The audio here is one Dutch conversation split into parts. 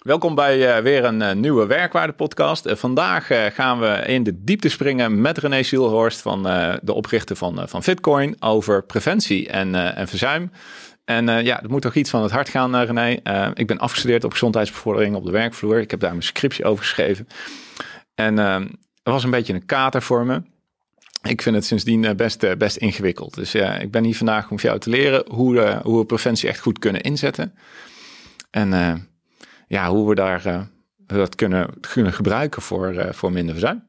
Welkom bij uh, weer een uh, nieuwe Werkwaarde Podcast. Uh, vandaag gaan we in de diepte springen met René Zielhorst, van de oprichter van, van Fitcoin, over preventie en, en verzuim. En ja, er moet toch iets van het hart gaan, René. ik ben afgestudeerd op gezondheidsbevordering op de werkvloer. Ik heb daar mijn scriptie over geschreven. En er was een beetje een kater voor me ik vind het sindsdien best, best ingewikkeld. Dus ja, ik ben hier vandaag om jou te leren hoe, hoe we preventie echt goed kunnen inzetten. En ja, hoe we daar uh, dat kunnen, kunnen gebruiken voor, uh, voor minder verzuim.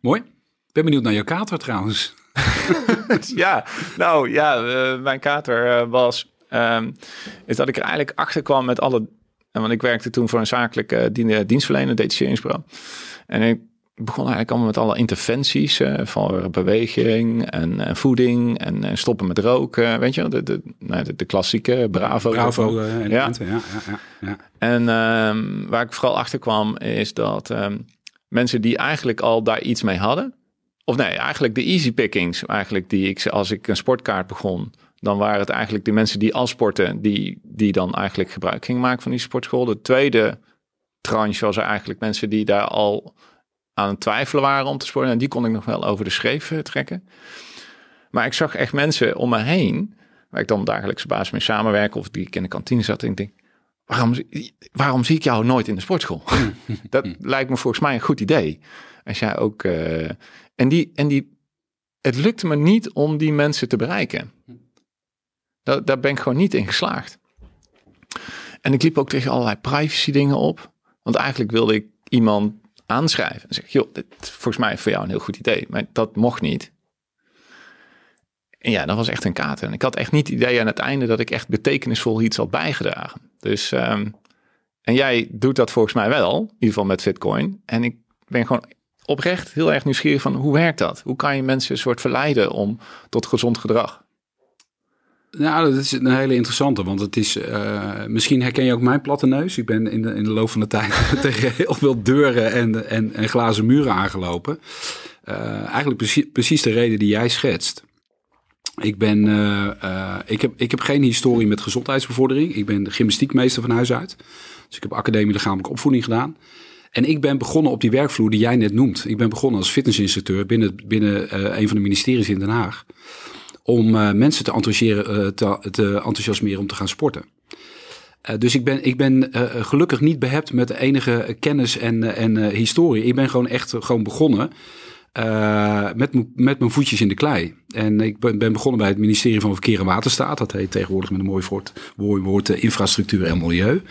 Mooi. Ik ben benieuwd naar jouw kater trouwens. ja, nou ja, uh, mijn kater was, um, is dat ik er eigenlijk achter kwam met alle, want ik werkte toen voor een zakelijke dienstverlener, detacheringsbureau. En ik begon eigenlijk allemaal met alle interventies uh, van beweging en, en voeding en, en, stoppen met roken. Weet je, de, de, nou, de, de klassieke Bravo. Bravo uh, ja. ja. Ja, ja, En um, waar ik vooral achter kwam is dat um, mensen die eigenlijk al daar iets mee hadden, of nee, eigenlijk de easy pickings, eigenlijk die ik als ik een sportkaart begon, dan waren het eigenlijk de mensen die al sporten, die, die dan eigenlijk gebruik gingen maken van die sportschool. De tweede tranche was er eigenlijk mensen die daar al aan het twijfelen waren om te sporten. En die kon ik nog wel over de schreef eh, trekken. Maar ik zag echt mensen om me heen, waar ik dan dagelijks basis mee samenwerk of die ik in de kantine zat. En ik denk, waarom, waarom zie ik jou nooit in de sportschool? dat lijkt me volgens mij een goed idee. Als jij ook. Uh, en die, en die, het lukte me niet om die mensen te bereiken. Daar, daar ben ik gewoon niet in geslaagd. En ik liep ook tegen allerlei privacy dingen op. Want eigenlijk wilde ik iemand aanschrijven. En zeg joh, dit volgens mij voor jou een heel goed idee. Maar dat mocht niet. En ja, dat was echt een kater. En ik had echt niet het idee aan het einde dat ik echt betekenisvol iets had bijgedragen. Dus, um, en jij doet dat volgens mij wel, in ieder geval met Bitcoin. En ik ben gewoon oprecht heel erg nieuwsgierig van hoe werkt dat? Hoe kan je mensen een soort verleiden om tot gezond gedrag? Nou, dat is een hele interessante, want het is, uh, misschien herken je ook mijn platte neus. Ik ben in de, in de loop van de tijd tegen heel veel deuren en, en, en glazen muren aangelopen. Uh, eigenlijk precies, precies de reden die jij schetst. Ik, ben, uh, ik, heb, ik heb geen historie met gezondheidsbevordering. Ik ben gymnastiekmeester van huis uit. Dus ik heb academie lichamelijke opvoeding gedaan. En ik ben begonnen op die werkvloer die jij net noemt. Ik ben begonnen als fitnessinstructeur binnen, binnen een van de ministeries in Den Haag om uh, mensen te, enthousiasmeren, uh, te, te, enthousiasmeren om te gaan sporten. Uh, dus ik ben, ik ben gelukkig niet behept met enige kennis en, en historie. Ik ben gewoon echt gewoon begonnen met, met mijn voetjes in de klei. En ik ben, begonnen bij het ministerie van Verkeer en Waterstaat. Dat heet tegenwoordig met een mooi woord, woord infrastructuur en milieu.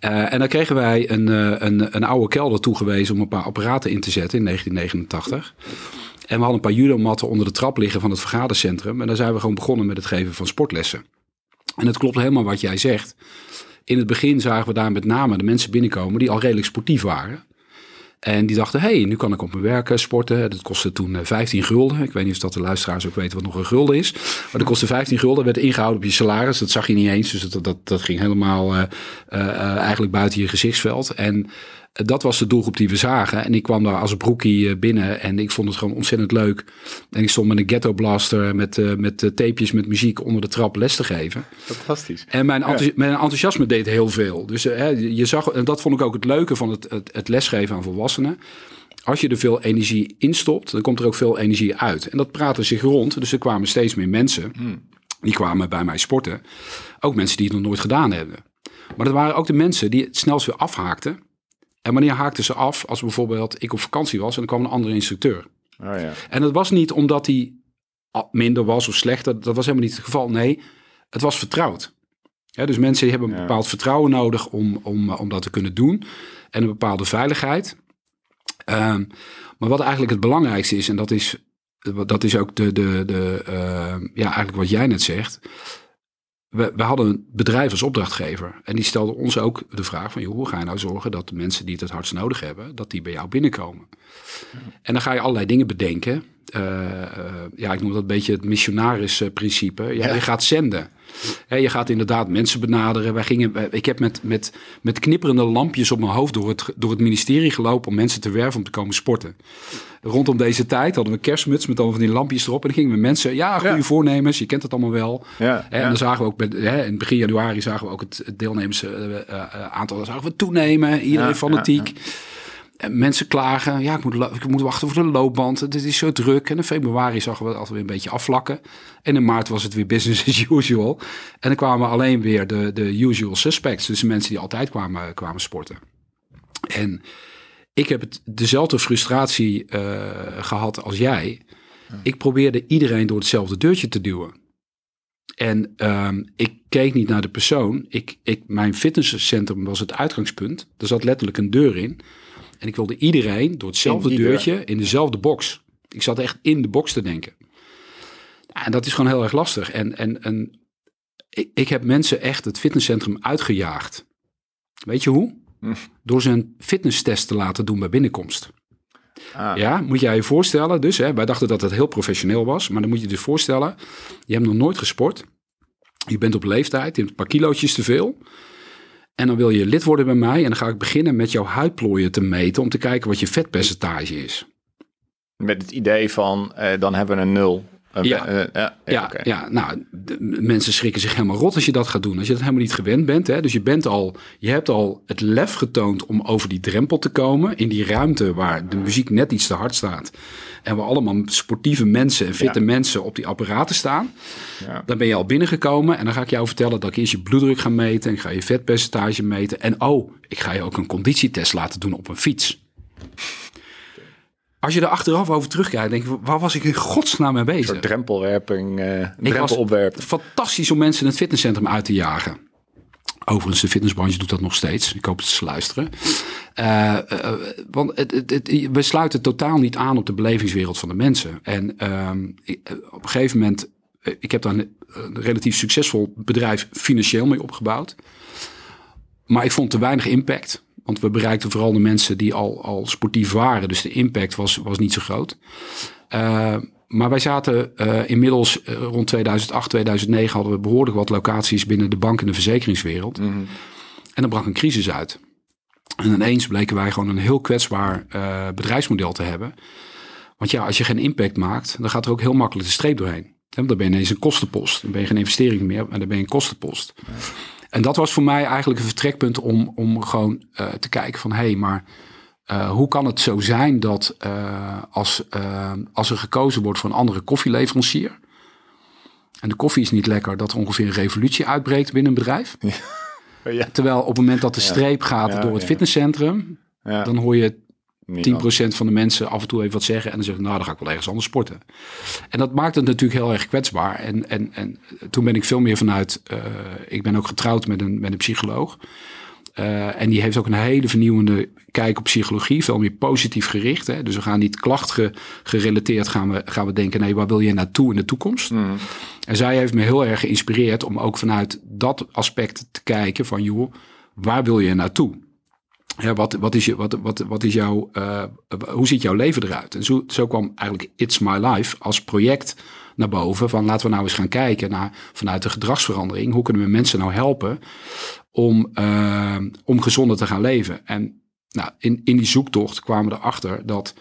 en dan kregen wij een, een, een oude kelder toegewezen om een paar apparaten in te zetten in 1989. En we hadden een paar judomatten onder de trap liggen van het vergadercentrum. En daar zijn we gewoon begonnen met het geven van sportlessen. En het klopt helemaal wat jij zegt. In het begin zagen we daar met name de mensen binnenkomen die al redelijk sportief waren. En die dachten, hé, hey, nu kan ik op mijn werk eh, sporten. Dat kostte toen 15 eh, gulden. Ik weet niet of dat de luisteraars ook weten wat nog een gulden is. Maar dat kostte 15 gulden, werd ingehouden op je salaris. Dat zag je niet eens, dus dat, dat, dat ging helemaal uh, eigenlijk buiten je gezichtsveld. En dat was de doelgroep die we zagen. En ik kwam daar als broekie eh, binnen en ik vond het gewoon ontzettend leuk. En ik stond met een ghetto blaster met, uh, met uh, tapejes met muziek onder de trap les te geven. Fantastisch. En mijn, mijn enthousiasme deed heel veel. Dus je zag, en dat vond ik ook het leuke van het, het, het lesgeven aan volwassenen. Als je er veel energie in stopt, dan komt er ook veel energie uit. En dat praatte zich rond. Dus er kwamen steeds meer mensen. Hmm. Die kwamen bij mij sporten. Ook mensen die het nog nooit gedaan hebben. Maar dat waren ook de mensen die het snelst weer afhaakten. En wanneer haakten ze af als bijvoorbeeld ik op vakantie was en er kwam een andere instructeur. Oh ja. En dat was niet omdat hij minder was of slechter. Dat was helemaal niet het geval. Nee, het was vertrouwd. Ja, dus mensen hebben een bepaald vertrouwen nodig om, om, om dat te kunnen doen. En een bepaalde veiligheid. Um, maar wat eigenlijk het belangrijkste is, en dat is, dat is ook de, de, de, uh, ja, eigenlijk wat jij net zegt. We, hadden een bedrijf als opdrachtgever. En die stelde ons ook de vraag van, joh, hoe ga je nou zorgen dat de mensen die het het hardst nodig hebben, dat die bij jou binnenkomen? En dan ga je allerlei dingen bedenken. Uh, ja, ik noem dat een beetje het missionaris-principe. Ja, Je gaat zenden. je gaat inderdaad mensen benaderen. Wij gingen, ik heb met, met, met knipperende lampjes op mijn hoofd door het, door het ministerie gelopen om mensen te werven om te komen sporten. Rondom deze tijd hadden we kerstmuts met al van die lampjes erop. En dan gingen we mensen, ja, goede voornemens, je kent het allemaal wel. Ja, en dan zagen we ook, in begin januari zagen we ook het, deelnemersaantal zagen we toenemen. Iedereen fanatiek mensen klagen, ja, ik moet, ik moet wachten voor de loopband. Het is zo druk. En in februari zagen we het altijd weer een beetje afvlakken. En in maart was het weer business as usual. En dan kwamen alleen weer de, de usual suspects. Dus de mensen die altijd kwamen, kwamen sporten. En ik heb het, dezelfde frustratie uh, gehad als jij. Ik probeerde iedereen door hetzelfde deurtje te duwen. En um, ik keek niet naar de persoon. Ik, ik, mijn fitnesscentrum was het uitgangspunt. Er zat letterlijk een deur in. En ik wilde iedereen door hetzelfde deurtje in dezelfde box. Ik zat echt in de box te denken. en dat is gewoon heel erg lastig. En, en, en ik, ik heb mensen echt het fitnesscentrum uitgejaagd. Weet je hoe? Hm. Door ze een fitnesstest te laten doen bij binnenkomst. Ah. Ja, moet jij je voorstellen. Dus hè, wij dachten dat het heel professioneel was. Maar dan moet je je dus voorstellen. Je hebt nog nooit gesport. Je bent op leeftijd. Je hebt een paar kilootjes te veel. En dan wil je lid worden bij mij en dan ga ik beginnen met jouw huidplooien te meten om te kijken wat je vetpercentage is. Met het idee van, eh, dan hebben we een nul. ja, uh, ja, ja, ja, nou, mensen schrikken zich helemaal rot als je dat gaat doen. Als je dat helemaal niet gewend bent. Hè? Dus je, bent al, je hebt al het lef getoond om over die drempel te komen. In die ruimte waar de muziek net iets te hard staat. En we allemaal sportieve mensen en fitte mensen op die apparaten staan. Ja. Dan ben je al binnengekomen en dan ga ik jou vertellen dat ik eerst je bloeddruk ga meten. En ik ga je vetpercentage meten. En oh, ik ga je ook een conditietest laten doen op een fiets. Als je er achteraf over terugkijkt, denk je, waar was ik in godsnaam mee bezig? Een drempelwerping, uh, drempelopwerpen. Fantastisch om mensen in het fitnesscentrum uit te jagen. Overigens, de fitnessbranche doet dat nog steeds. Ik hoop dat ze luisteren. Uh, uh, want het, het, het, we sluiten totaal niet aan op de belevingswereld van de mensen. En uh, op een gegeven moment, ik heb daar een, een, relatief succesvol bedrijf financieel mee opgebouwd. Maar ik vond te weinig impact. Want we bereikten vooral de mensen die al, al sportief waren. Dus de impact was, was niet zo groot. Uh, maar wij zaten uh, inmiddels uh, rond 2008, 2009 hadden we behoorlijk wat locaties binnen de bank- en de verzekeringswereld. Mm -hmm. En dan brak een crisis uit. En ineens bleken wij gewoon een heel kwetsbaar uh, bedrijfsmodel te hebben. Want ja, als je geen impact maakt, dan gaat er ook heel makkelijk de streep doorheen. Dan ben je ineens een kostenpost. Dan ben je geen investering meer, maar dan ben je een kostenpost. En dat was voor mij eigenlijk een vertrekpunt om, om gewoon te kijken van... hé, hey, maar uh, hoe kan het zo zijn dat als, als er gekozen wordt voor een andere koffieleverancier. En de koffie is niet lekker, dat er ongeveer een revolutie uitbreekt binnen een bedrijf. Ja. Ja. Terwijl op het moment dat de streep gaat door het fitnesscentrum, dan hoor je 10% van de mensen af en toe even wat zeggen. En dan zeggen, nou, dan ga ik wel ergens anders sporten. En dat maakt het natuurlijk heel erg kwetsbaar. En, en, en toen ben ik veel meer vanuit, ik ben ook getrouwd met een, met een psycholoog. Uh, en die heeft ook een hele vernieuwende kijk op psychologie, veel meer positief gericht. Hè? Dus we gaan niet klachtgerelateerd gaan we, gaan we denken, nee, waar wil je naartoe in de toekomst? Mm. En zij heeft me heel erg geïnspireerd om ook vanuit dat aspect te kijken van, joh, waar wil je naartoe? Ja, wat, wat, is je, wat, wat, wat is jouw, uh, hoe ziet jouw leven eruit? En zo, zo kwam eigenlijk It's My Life als project naar boven. Van laten we nou eens gaan kijken naar vanuit de gedragsverandering. Hoe kunnen we mensen nou helpen om, uh, om gezonder te gaan leven? En nou, in, in die zoektocht kwamen we erachter dat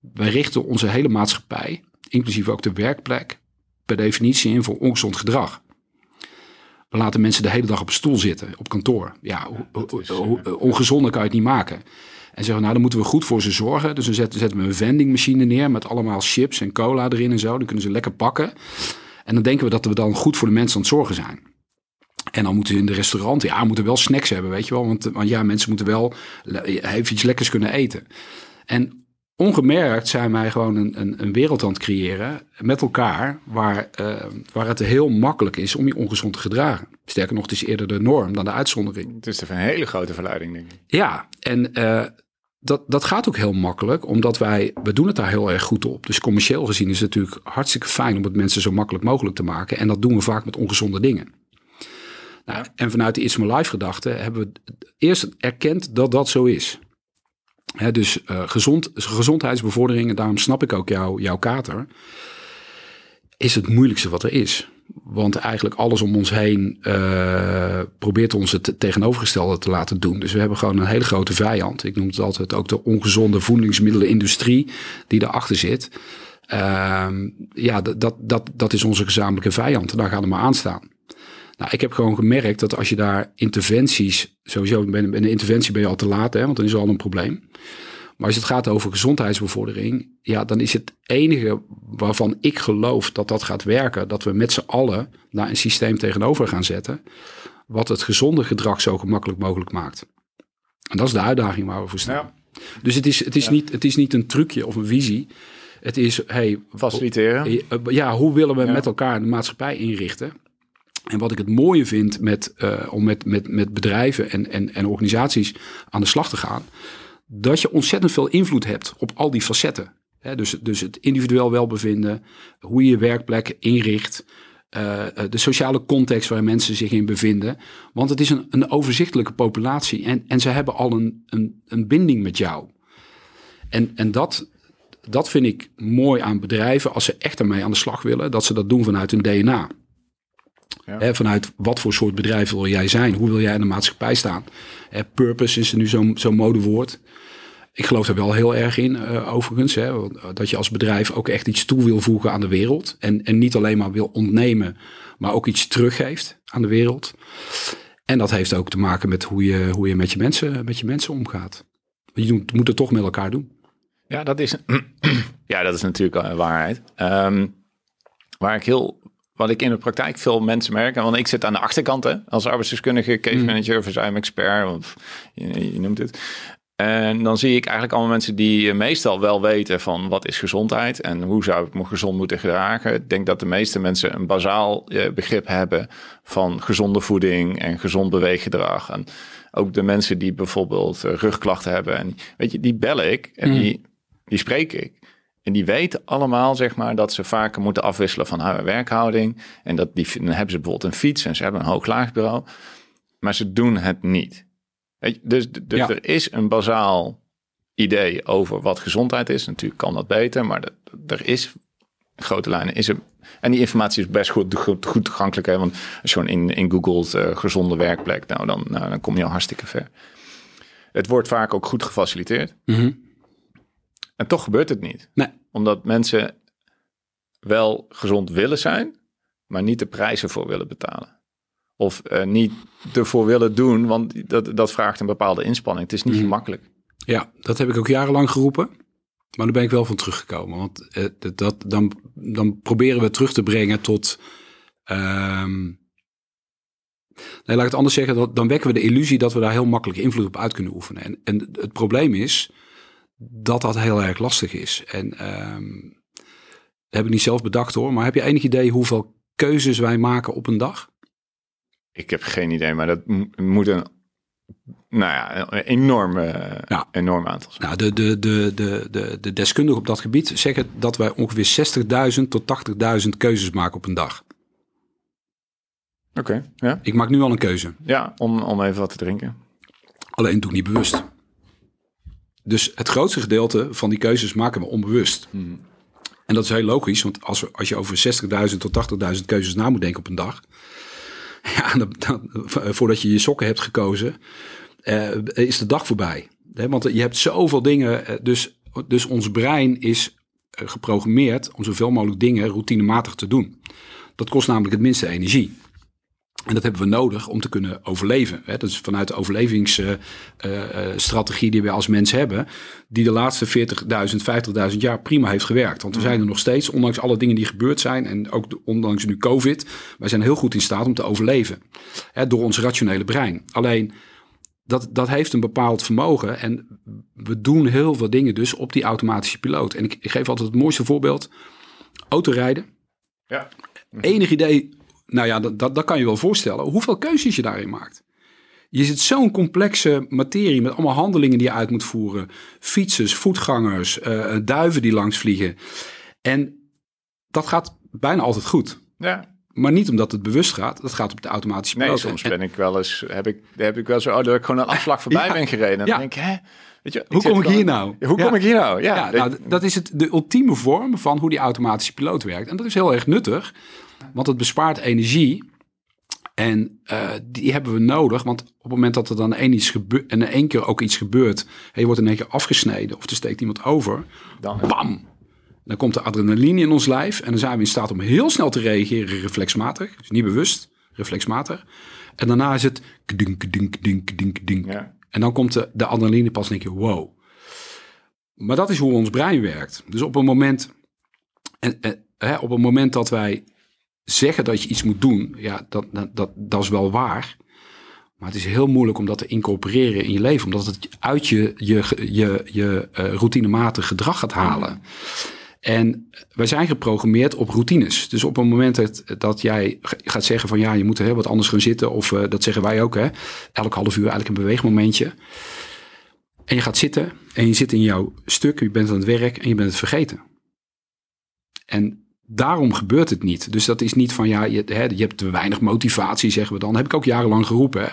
wij richten onze hele maatschappij, inclusief ook de werkplek, per definitie in voor ongezond gedrag. We laten mensen de hele dag op een stoel zitten, op kantoor. Ja, ongezonder kan je het niet maken. En zeggen, nou, dan moeten we goed voor ze zorgen. Dus dan zetten, zetten we een vendingmachine neer met allemaal chips en cola erin en zo. Dan kunnen ze lekker pakken. En dan denken we dat we dan goed voor de mensen aan het zorgen zijn. En dan moeten ze in de restaurant, ja, moeten wel snacks hebben, weet je wel. Want, want ja, mensen moeten wel even iets lekkers kunnen eten. En ongemerkt zijn wij gewoon een, een, een wereld aan het creëren met elkaar, waar, uh, waar het heel makkelijk is om je ongezond te gedragen. Sterker nog, het is eerder de norm dan de uitzondering. Het is een hele grote verleiding, denk ik. Ja, en uh, dat, dat gaat ook heel makkelijk, omdat wij, we doen het daar heel erg goed op. Dus commercieel gezien is het natuurlijk hartstikke fijn om het mensen zo makkelijk mogelijk te maken. En dat doen we vaak met ongezonde dingen. Nou, En vanuit de It's My Life gedachte hebben we eerst erkend dat dat zo is. Dus uh, gezond, gezondheidsbevordering, en daarom snap ik ook jou, jouw kater, is het moeilijkste wat er is. Want eigenlijk alles om ons heen uh, probeert ons het tegenovergestelde te laten doen. Dus we hebben gewoon een hele grote vijand. Ik noem het altijd ook de ongezonde voedingsmiddelenindustrie die erachter zit. Uh, ja, dat, dat, dat is onze gezamenlijke vijand. Daar gaan we maar aan staan. Nou, ik heb gewoon gemerkt dat als je daar interventies, sowieso bij een, interventie ben je al te laat, hè, want dan is er al een probleem. Maar als het gaat over gezondheidsbevordering, ja, dan is het enige waarvan ik geloof dat dat gaat werken, dat we met z'n allen naar een systeem tegenover gaan zetten, wat het gezonde gedrag zo gemakkelijk mogelijk maakt. En dat is de uitdaging waar we voor staan. Dus het is, het, is niet, het is niet een trucje of een visie. Het is, hey, faciliteren. Ja, hoe willen we met elkaar de maatschappij inrichten? En wat ik het mooie vind met, uh, om met, met, met bedrijven en, en, en organisaties aan de slag te gaan, dat je ontzettend veel invloed hebt op al die facetten. dus, dus het individueel welbevinden, hoe je je werkplek inricht, uh, de sociale context waar mensen zich in bevinden. Want het is een, een overzichtelijke populatie en, en ze hebben al een, een, een binding met jou. En, en dat, dat vind ik mooi aan bedrijven als ze echt ermee aan de slag willen, dat ze dat doen vanuit hun DNA vanuit wat voor soort bedrijf wil jij zijn? Hoe wil jij in de maatschappij staan? purpose is er nu zo'n zo modewoord. Ik geloof er wel heel erg in, uh, overigens. Hè, dat je als bedrijf ook echt iets toe wil voegen aan de wereld. En, en niet alleen maar wil ontnemen, maar ook iets teruggeeft aan de wereld. En dat heeft ook te maken met hoe je, hoe je, met, je mensen, met je mensen omgaat. Je moet het toch met elkaar doen. Ja, dat is, ja, dat is natuurlijk een waarheid. Um, waar ik heel wat ik in de praktijk veel mensen merk, want ik zit aan de achterkant hè, als arbeidsdeskundige, case mm. manager of IM expert, of je, je, noemt het. En dan zie ik eigenlijk allemaal mensen die meestal wel weten van wat is gezondheid en hoe zou ik me gezond moeten gedragen. Ik denk dat de meeste mensen een bazaal eh, begrip hebben van gezonde voeding en gezond beweeggedrag. En ook de mensen die bijvoorbeeld eh, rugklachten hebben, en weet je, die bel ik en mm. die, die spreek ik. En die weten allemaal, zeg maar, dat ze vaker moeten afwisselen van werkhouding. En dat die, dan hebben ze bijvoorbeeld een fiets en ze hebben een hoog bureau. Maar ze doen het niet. Dus, dus er is een bazaal idee over wat gezondheid is. Natuurlijk kan dat beter, maar er is grote lijnen. Is er, en die informatie is best goed, goed, goed toegankelijk. Hè? Want als je gewoon in, in googelt uh, gezonde werkplek, nou dan, nou, dan kom je al hartstikke ver. Het wordt vaak ook goed gefaciliteerd. Mm en toch gebeurt het niet. Nee. Omdat mensen wel gezond willen zijn, maar niet de prijzen voor willen betalen. Of uh, niet ervoor willen doen, want dat, dat vraagt een bepaalde inspanning. Het is niet mm. gemakkelijk. Ja, dat heb ik ook jarenlang geroepen. Maar daar ben ik wel van teruggekomen. Want uh, dat, dan, dan proberen we terug te brengen tot. Um, nee, laat ik het anders zeggen. Dat, dan wekken we de illusie dat we daar heel makkelijk invloed op uit kunnen oefenen. En, en het probleem is dat dat heel erg lastig is. En um, heb ik niet zelf bedacht hoor, maar heb je enig idee hoeveel keuzes wij maken op een dag? Ik heb geen idee, maar dat moet een, nou ja, een enorme, ja. enorm aantal zijn. Nou, de, de, de, de, de, de deskundigen op dat gebied zeggen dat wij ongeveer 60.000 tot 80.000 keuzes maken op een dag. Oké, ja. Ik maak nu al een keuze. Ja, om, om even wat te drinken. Alleen doe ik niet bewust. Dus het grootste gedeelte van die keuzes maken we onbewust. Hmm. En dat is heel logisch, want als, we, als je over 60.000 tot 80.000 keuzes na moet denken op een dag, ja, dan, dan, voordat je je sokken hebt gekozen, uh, is de dag voorbij. want je hebt zoveel dingen, eh, dus, dus ons brein is eh, geprogrammeerd om zoveel mogelijk dingen routinematig te doen. Dat kost namelijk het minste energie. En dat hebben we nodig om te kunnen overleven. Hè? Dat is vanuit de overlevingsstrategie uh, uh, die we als mens hebben, die de laatste 40.000, 50.000 jaar prima heeft gewerkt. Want we zijn er nog steeds, ondanks alle dingen die gebeurd zijn en ook ondanks nu COVID, wij zijn heel goed in staat om te overleven. Hè, door ons rationele brein. Alleen dat, dat heeft een bepaald vermogen en we doen heel veel dingen dus op die automatische piloot. En ik, ik geef altijd het mooiste voorbeeld: autorijden. Ja. Enig idee nou ja, dat, dat, dat kan je wel voorstellen. Hoeveel keuzes je daarin maakt. Je zit zo'n complexe materie met allemaal handelingen die je uit moet voeren. Fietsers, voetgangers, uh, duiven die langs vliegen. En dat gaat bijna altijd goed. Ja. Maar niet omdat het bewust gaat. Dat gaat op de automatische Nee, piloot. soms En- ben ik wel eens, heb ik, heb ik wel zo, oh, dat ik gewoon een afslag voorbij Ja. ben gereden. En Ja. dan denk ik, hè? Weet je, Hoe kom ik gewoon- hier nou? Hoe Ja. kom ik hier nou? Ja, nou, dat is het, de ultieme vorm van hoe die automatische piloot werkt. En dat is heel erg nuttig, want het bespaart energie. En eh, die hebben we nodig, want op het moment dat er dan één, iets gebeurt en in één keer ook iets gebeurt, en je wordt in één keer afgesneden of er steekt iemand over, dan, bam! Dan komt de adrenaline in ons lijf en dan zijn we in staat om heel snel te reageren reflexmatig. Dus niet bewust, reflexmatig. En daarna is het dink, dink, dink, dink, dink. ja. En dan komt de, de adrenaline pas en denk je, wow. Maar dat is hoe ons brein werkt. Dus op een moment, en, en, hè, op een moment dat wij zeggen dat je iets moet doen, ja, dat, dat, dat, is wel waar. Maar het is heel moeilijk om dat te incorporeren in je leven, omdat het uit je, je, je, je eh, routinematig gedrag gaat halen. En wij zijn geprogrammeerd op routines. Dus op een moment dat, dat jij gaat zeggen van ja, je moet heel wat anders gaan zitten. Of eh, dat zeggen wij ook hè. Elk half uur eigenlijk een beweegmomentje. En je gaat zitten en je zit in jouw stuk. Je bent aan het werk en je bent het vergeten. En daarom gebeurt het niet. Dus dat is niet van ja, je, hè, je hebt te weinig motivatie, zeggen we dan. heb ik ook jarenlang geroepen. Hè.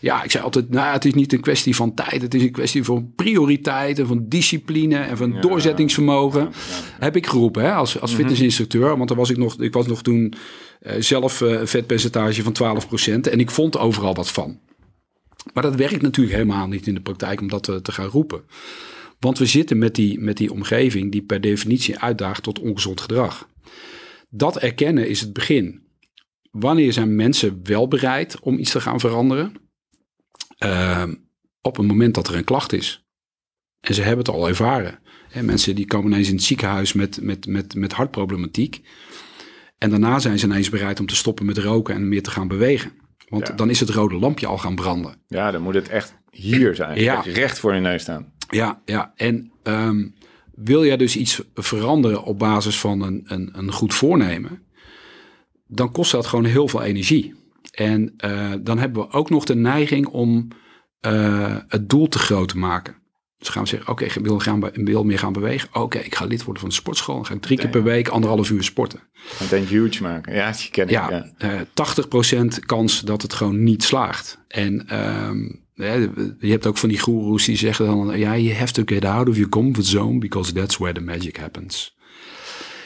Ja, ik zei altijd, nou, het is niet een kwestie van tijd. Het is een kwestie van prioriteit en van discipline en van Ja. doorzettingsvermogen. Ja, Heb ik geroepen hè, als, als fitnessinstructeur. Want dan was ik nog, ik was nog toen eh, zelf eh, een vetpercentage van 12%. En ik vond overal wat van. Maar dat werkt natuurlijk helemaal niet in de praktijk om dat te, te gaan roepen. Want we zitten met die, met die omgeving die per definitie uitdaagt tot ongezond gedrag. Dat erkennen is het begin. Wanneer zijn mensen wel bereid om iets te gaan veranderen? Ehm, op het moment dat er een klacht is. En ze hebben het al ervaren. Mensen die komen ineens in het ziekenhuis met, met, met, met hartproblematiek. En daarna zijn ze ineens bereid om te stoppen met roken en meer te gaan bewegen. Want Ja. dan is het rode lampje al gaan branden. ja, dan moet het echt hier zijn. Ja. Ja. Recht voor je neus staan. Ja, ja. En ehm, wil jij dus iets veranderen op basis van een, een, een goed voornemen, dan kost dat gewoon heel veel energie. En eh, dan hebben we ook nog de neiging om eh, het doel te groot te maken. Dus gaan we zeggen, oké, ik wil, gaan, wil meer gaan bewegen. Oké, ik ga lid worden van de sportschool. Dan ga ik drie keer per week anderhalf uur sporten. Meteen huge maken. Ja, die ken ik. Ja, Ja. eh 80% kans dat het gewoon niet slaagt. En ehm, je hebt ook van die goeroes die zeggen dan... Ja, you have to get out of your comfort zone... because that's where the magic happens.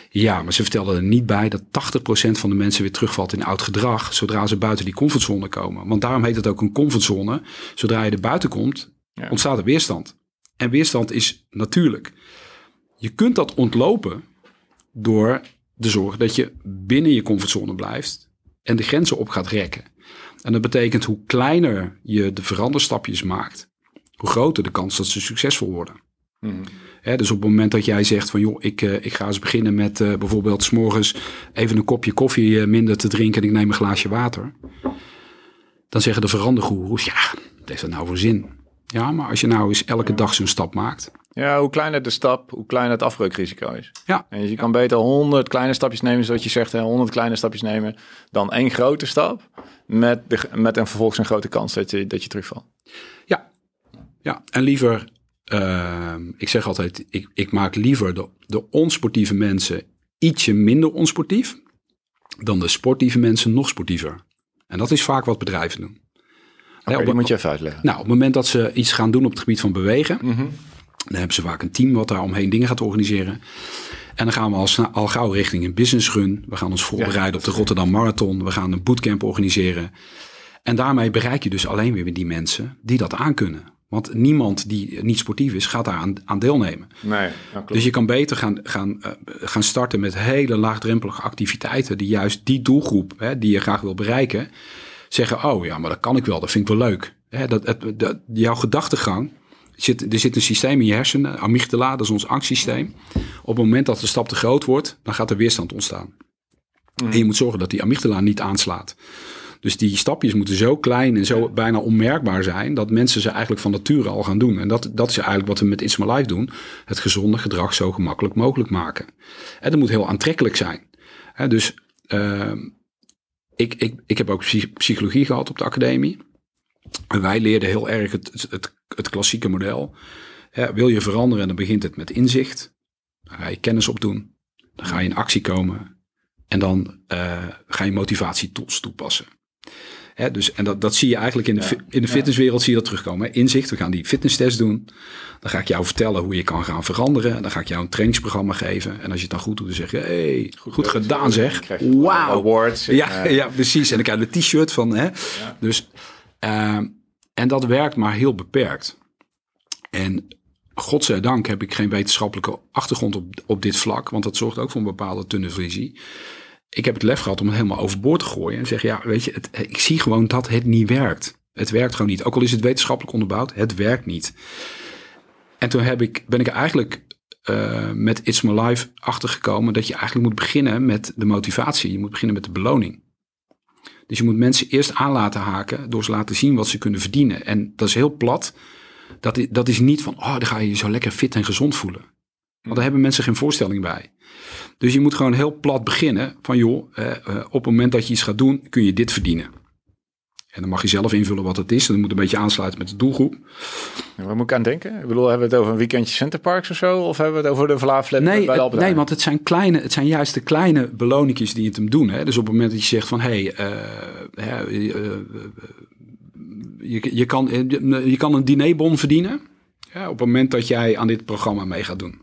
Ja, maar ze vertelden er niet bij dat 80% van de mensen weer terugvalt in oud gedrag... zodra ze buiten die comfortzone komen. Want daarom heet het ook een comfortzone. Zodra je er buiten komt, Ja. ontstaat er weerstand. En weerstand is natuurlijk. Je kunt dat ontlopen door de zorg dat je binnen je comfortzone blijft en de grenzen op gaat rekken. En dat betekent hoe kleiner je de veranderstapjes maakt, hoe groter de kans dat ze succesvol worden. Hè, dus op het moment dat jij zegt van joh, ik, eh, ik ga eens beginnen met eh, bijvoorbeeld s'morgens even een kopje koffie eh, minder te drinken en ik neem een glaasje water. Dan zeggen de verandergoeroes, ja, wat heeft dat nou voor zin? Ja, maar als je nou eens elke dag zo'n stap maakt. Ja, hoe kleiner de stap, hoe kleiner het afbreukrisico is. Ja, En je kan beter 100 kleine stapjes nemen, zoals je zegt, 100 kleine stapjes nemen, dan één grote stap. Met, de, met een vervolgens een grote kans dat je, dat je terugvalt. Ja, ja. en liever, ehm, ik zeg altijd, ik, ik maak liever de, de onsportieve mensen ietsje minder onsportief, dan de sportieve mensen nog sportiever. En dat is vaak wat bedrijven doen. Oké, op, die moet je even uitleggen. nou, op het moment dat ze iets gaan doen op het gebied van bewegen, Mhm. dan hebben ze vaak een team wat daar omheen dingen gaat organiseren. En dan gaan we al, gauw richting een business run. We gaan ons voorbereiden op de Rotterdam Marathon. We gaan een bootcamp organiseren. En daarmee bereik je dus alleen weer die mensen die dat aankunnen. Want niemand die niet sportief is, gaat daar aan, aan deelnemen. Nee. Dus je kan beter gaan, gaan, eh, gaan starten met hele laagdrempelige activiteiten. Die juist die doelgroep hè, die je graag wil bereiken. Zeggen, oh ja, maar dat kan ik wel. Dat vind ik wel leuk. Hè, dat, het, dat, jouw gedachtegang. Zit, er zit een systeem in je hersenen. Amygdala, dat is ons angstsysteem. Op het moment dat de stap te groot wordt, dan gaat er weerstand ontstaan. En je moet zorgen dat die amygdala niet aanslaat. Dus die stapjes moeten zo klein en zo bijna onmerkbaar zijn... dat mensen ze eigenlijk van nature al gaan doen. En dat, dat is eigenlijk wat we met It's My Life doen. Het gezonde gedrag zo gemakkelijk mogelijk maken. En dat moet heel aantrekkelijk zijn. Dus ehm, ik, ik, ik heb ook psy- psychologie gehad op de academie. En wij leerden heel erg het, het, het klassieke model. Hè, wil je veranderen, dan begint het met inzicht. Dan ga je kennis opdoen. Dan ga je in actie komen. En dan uh, ga je motivatietools toepassen. Hè, dus, en dat, dat zie je eigenlijk in de, ja, in de fitnesswereld zie je dat terugkomen. Inzicht, we gaan die fitnesstest doen. Dan ga ik jou vertellen hoe je kan gaan veranderen. Dan ga ik jou een trainingsprogramma geven. En als je het dan goed doet, dan zeg je, hey, goed, goed gedaan zeg. Wauw. Awards. Ja, ja, precies. En dan krijg je een t-shirt van. Hè. Dus, uh, en dat werkt maar heel beperkt. En godzijdank heb ik geen wetenschappelijke achtergrond op, op dit vlak. Want dat zorgt ook voor een bepaalde tunnelvisie ik heb het lef gehad om het helemaal overboord te gooien. En zeggen, ja, weet je, ik zie gewoon dat het niet werkt. Het werkt gewoon niet. Ook al is het wetenschappelijk onderbouwd, het werkt niet. En toen heb ik, ben ik eigenlijk uh, met It's My Life achtergekomen dat je eigenlijk moet beginnen met de motivatie. Je moet beginnen met de beloning. Dus je moet mensen eerst aan laten haken door ze laten zien wat ze kunnen verdienen. En dat is heel plat. Dat is, dat is niet van, oh, dan ga je je zo lekker fit en gezond voelen. Want daar hebben mensen geen voorstelling bij. Dus je moet gewoon heel plat beginnen van joh, eh, op het moment dat je iets gaat doen, kun je dit verdienen. En dan mag je zelf invullen wat het is. En dat moet een beetje aansluiten met de doelgroep. waar moet ik aan denken? Ik bedoel, hebben we het over een weekendje Centerparks of zo? Of hebben we het over de Vlaaflip nee, bij de Nee, want het zijn, kleine, het zijn juist de kleine beloningjes die het hem doen. Hè? Dus op het moment dat je zegt van... hé, hey, uh, je, je, kan, je kan een dinerbon verdienen... Ja, op het moment dat jij aan dit programma mee gaat doen.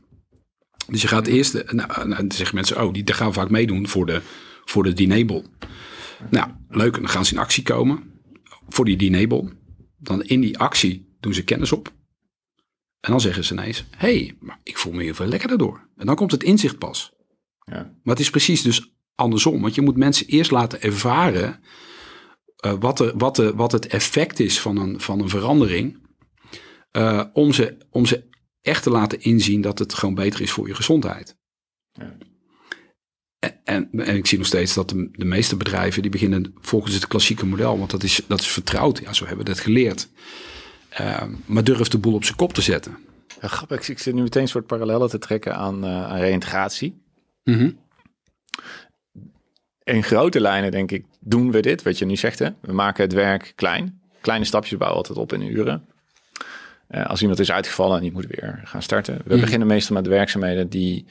Dus je gaat eerst, eh, nou, nou, dan zeggen mensen, oh, die daar gaan vaak meedoen voor de, voor de dinerbon. Nou, leuk, en dan gaan ze in actie komen voor die dinerbon. Dan in die actie doen ze kennis op. En dan zeggen ze ineens, hé, hey, maar ik voel me heel veel lekkerder door. En dan komt het inzicht pas. Ja. Maar het is precies dus andersom. Want je moet mensen eerst laten ervaren uh, wat, er, wat, er, wat het effect is van een, van een verandering. Uh, om, ze, om ze echt te laten inzien dat het gewoon beter is voor je gezondheid. Ja. En, en, ik zie nog steeds dat de, de, meeste bedrijven die beginnen volgens het klassieke model, want dat is, dat is vertrouwd. Ja, zo hebben we dat geleerd. Uh, maar durf de boel op zijn kop te zetten. Ja, grappig. Ik zit nu meteen een soort parallellen te trekken aan, uh, aan reïntegratie. Mm In grote lijnen denk ik, doen we dit, wat je nu zegt. Hè? We maken het werk klein. Kleine stapjes bouwen altijd op in uren. Uh, als iemand is uitgevallen en die moet weer gaan starten. We mm. beginnen meestal met werkzaamheden die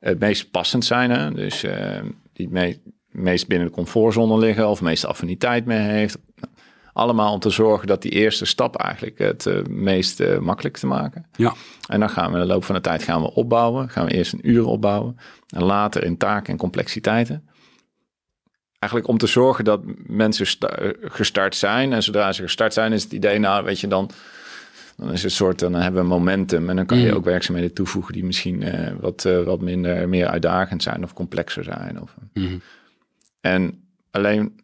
het meest passend zijn. Hè? Dus uh, die het meest binnen de comfortzone liggen of meest affiniteit mee heeft. Allemaal om te zorgen dat die eerste stap eigenlijk het uh, meest makkelijk te maken. Ja. En dan gaan we in de loop van de tijd gaan we opbouwen. Gaan we eerst een uur opbouwen. En later in taken en complexiteiten. Eigenlijk om te zorgen dat mensen gestart zijn. En zodra ze gestart zijn is het idee, nou weet je dan dan is het soort, dan hebben we momentum en dan kan je mm. ook werkzaamheden toevoegen die misschien uh, wat, uh, wat minder, meer uitdagend zijn of complexer zijn. Of, mm. En alleen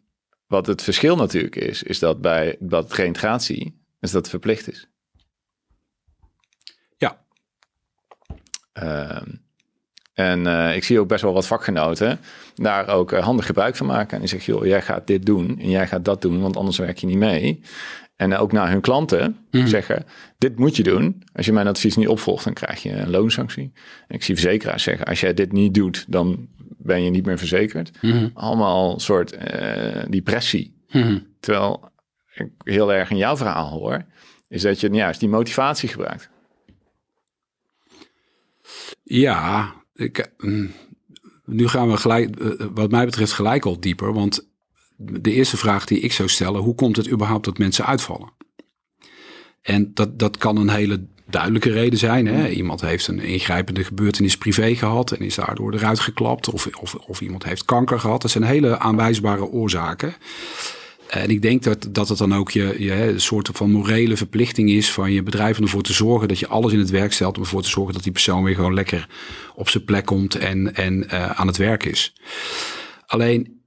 wat het verschil natuurlijk is, is dat bij dat reintegratie, is dat het verplicht is. Ja. Uh, en uh, ik zie ook best wel wat vakgenoten daar ook handig gebruik van maken. En die zeggen, joh, jij gaat dit doen en jij gaat dat doen, want anders werk je niet mee. En ook naar hun klanten mhm. zeggen: Dit moet je doen. Als je mijn advies niet opvolgt, dan krijg je een loonsanctie. En ik zie verzekeraars zeggen: Als jij dit niet doet, dan ben je niet meer verzekerd. Mm Allemaal een soort uh, die pressie. Mhm. Terwijl ik heel erg in jouw verhaal hoor, is dat je juist die motivatie gebruikt. Ja, ik, mm, nu gaan we gelijk, eh, wat mij betreft, gelijk al dieper. Want de eerste vraag die ik zou stellen, hoe komt het überhaupt dat mensen uitvallen? En dat, dat kan een hele duidelijke reden zijn. Hè? Iemand heeft een ingrijpende gebeurtenis privé gehad en is daardoor eruit geklapt. Of, of, of iemand heeft kanker gehad. Dat zijn hele aanwijsbare oorzaken. En ik denk dat, dat het dan ook je, je een soort van morele verplichting is van je bedrijf om ervoor te zorgen dat je alles in het werk stelt om ervoor te zorgen dat die persoon weer gewoon lekker op zijn plek komt en, en uh, aan het werk is. Alleen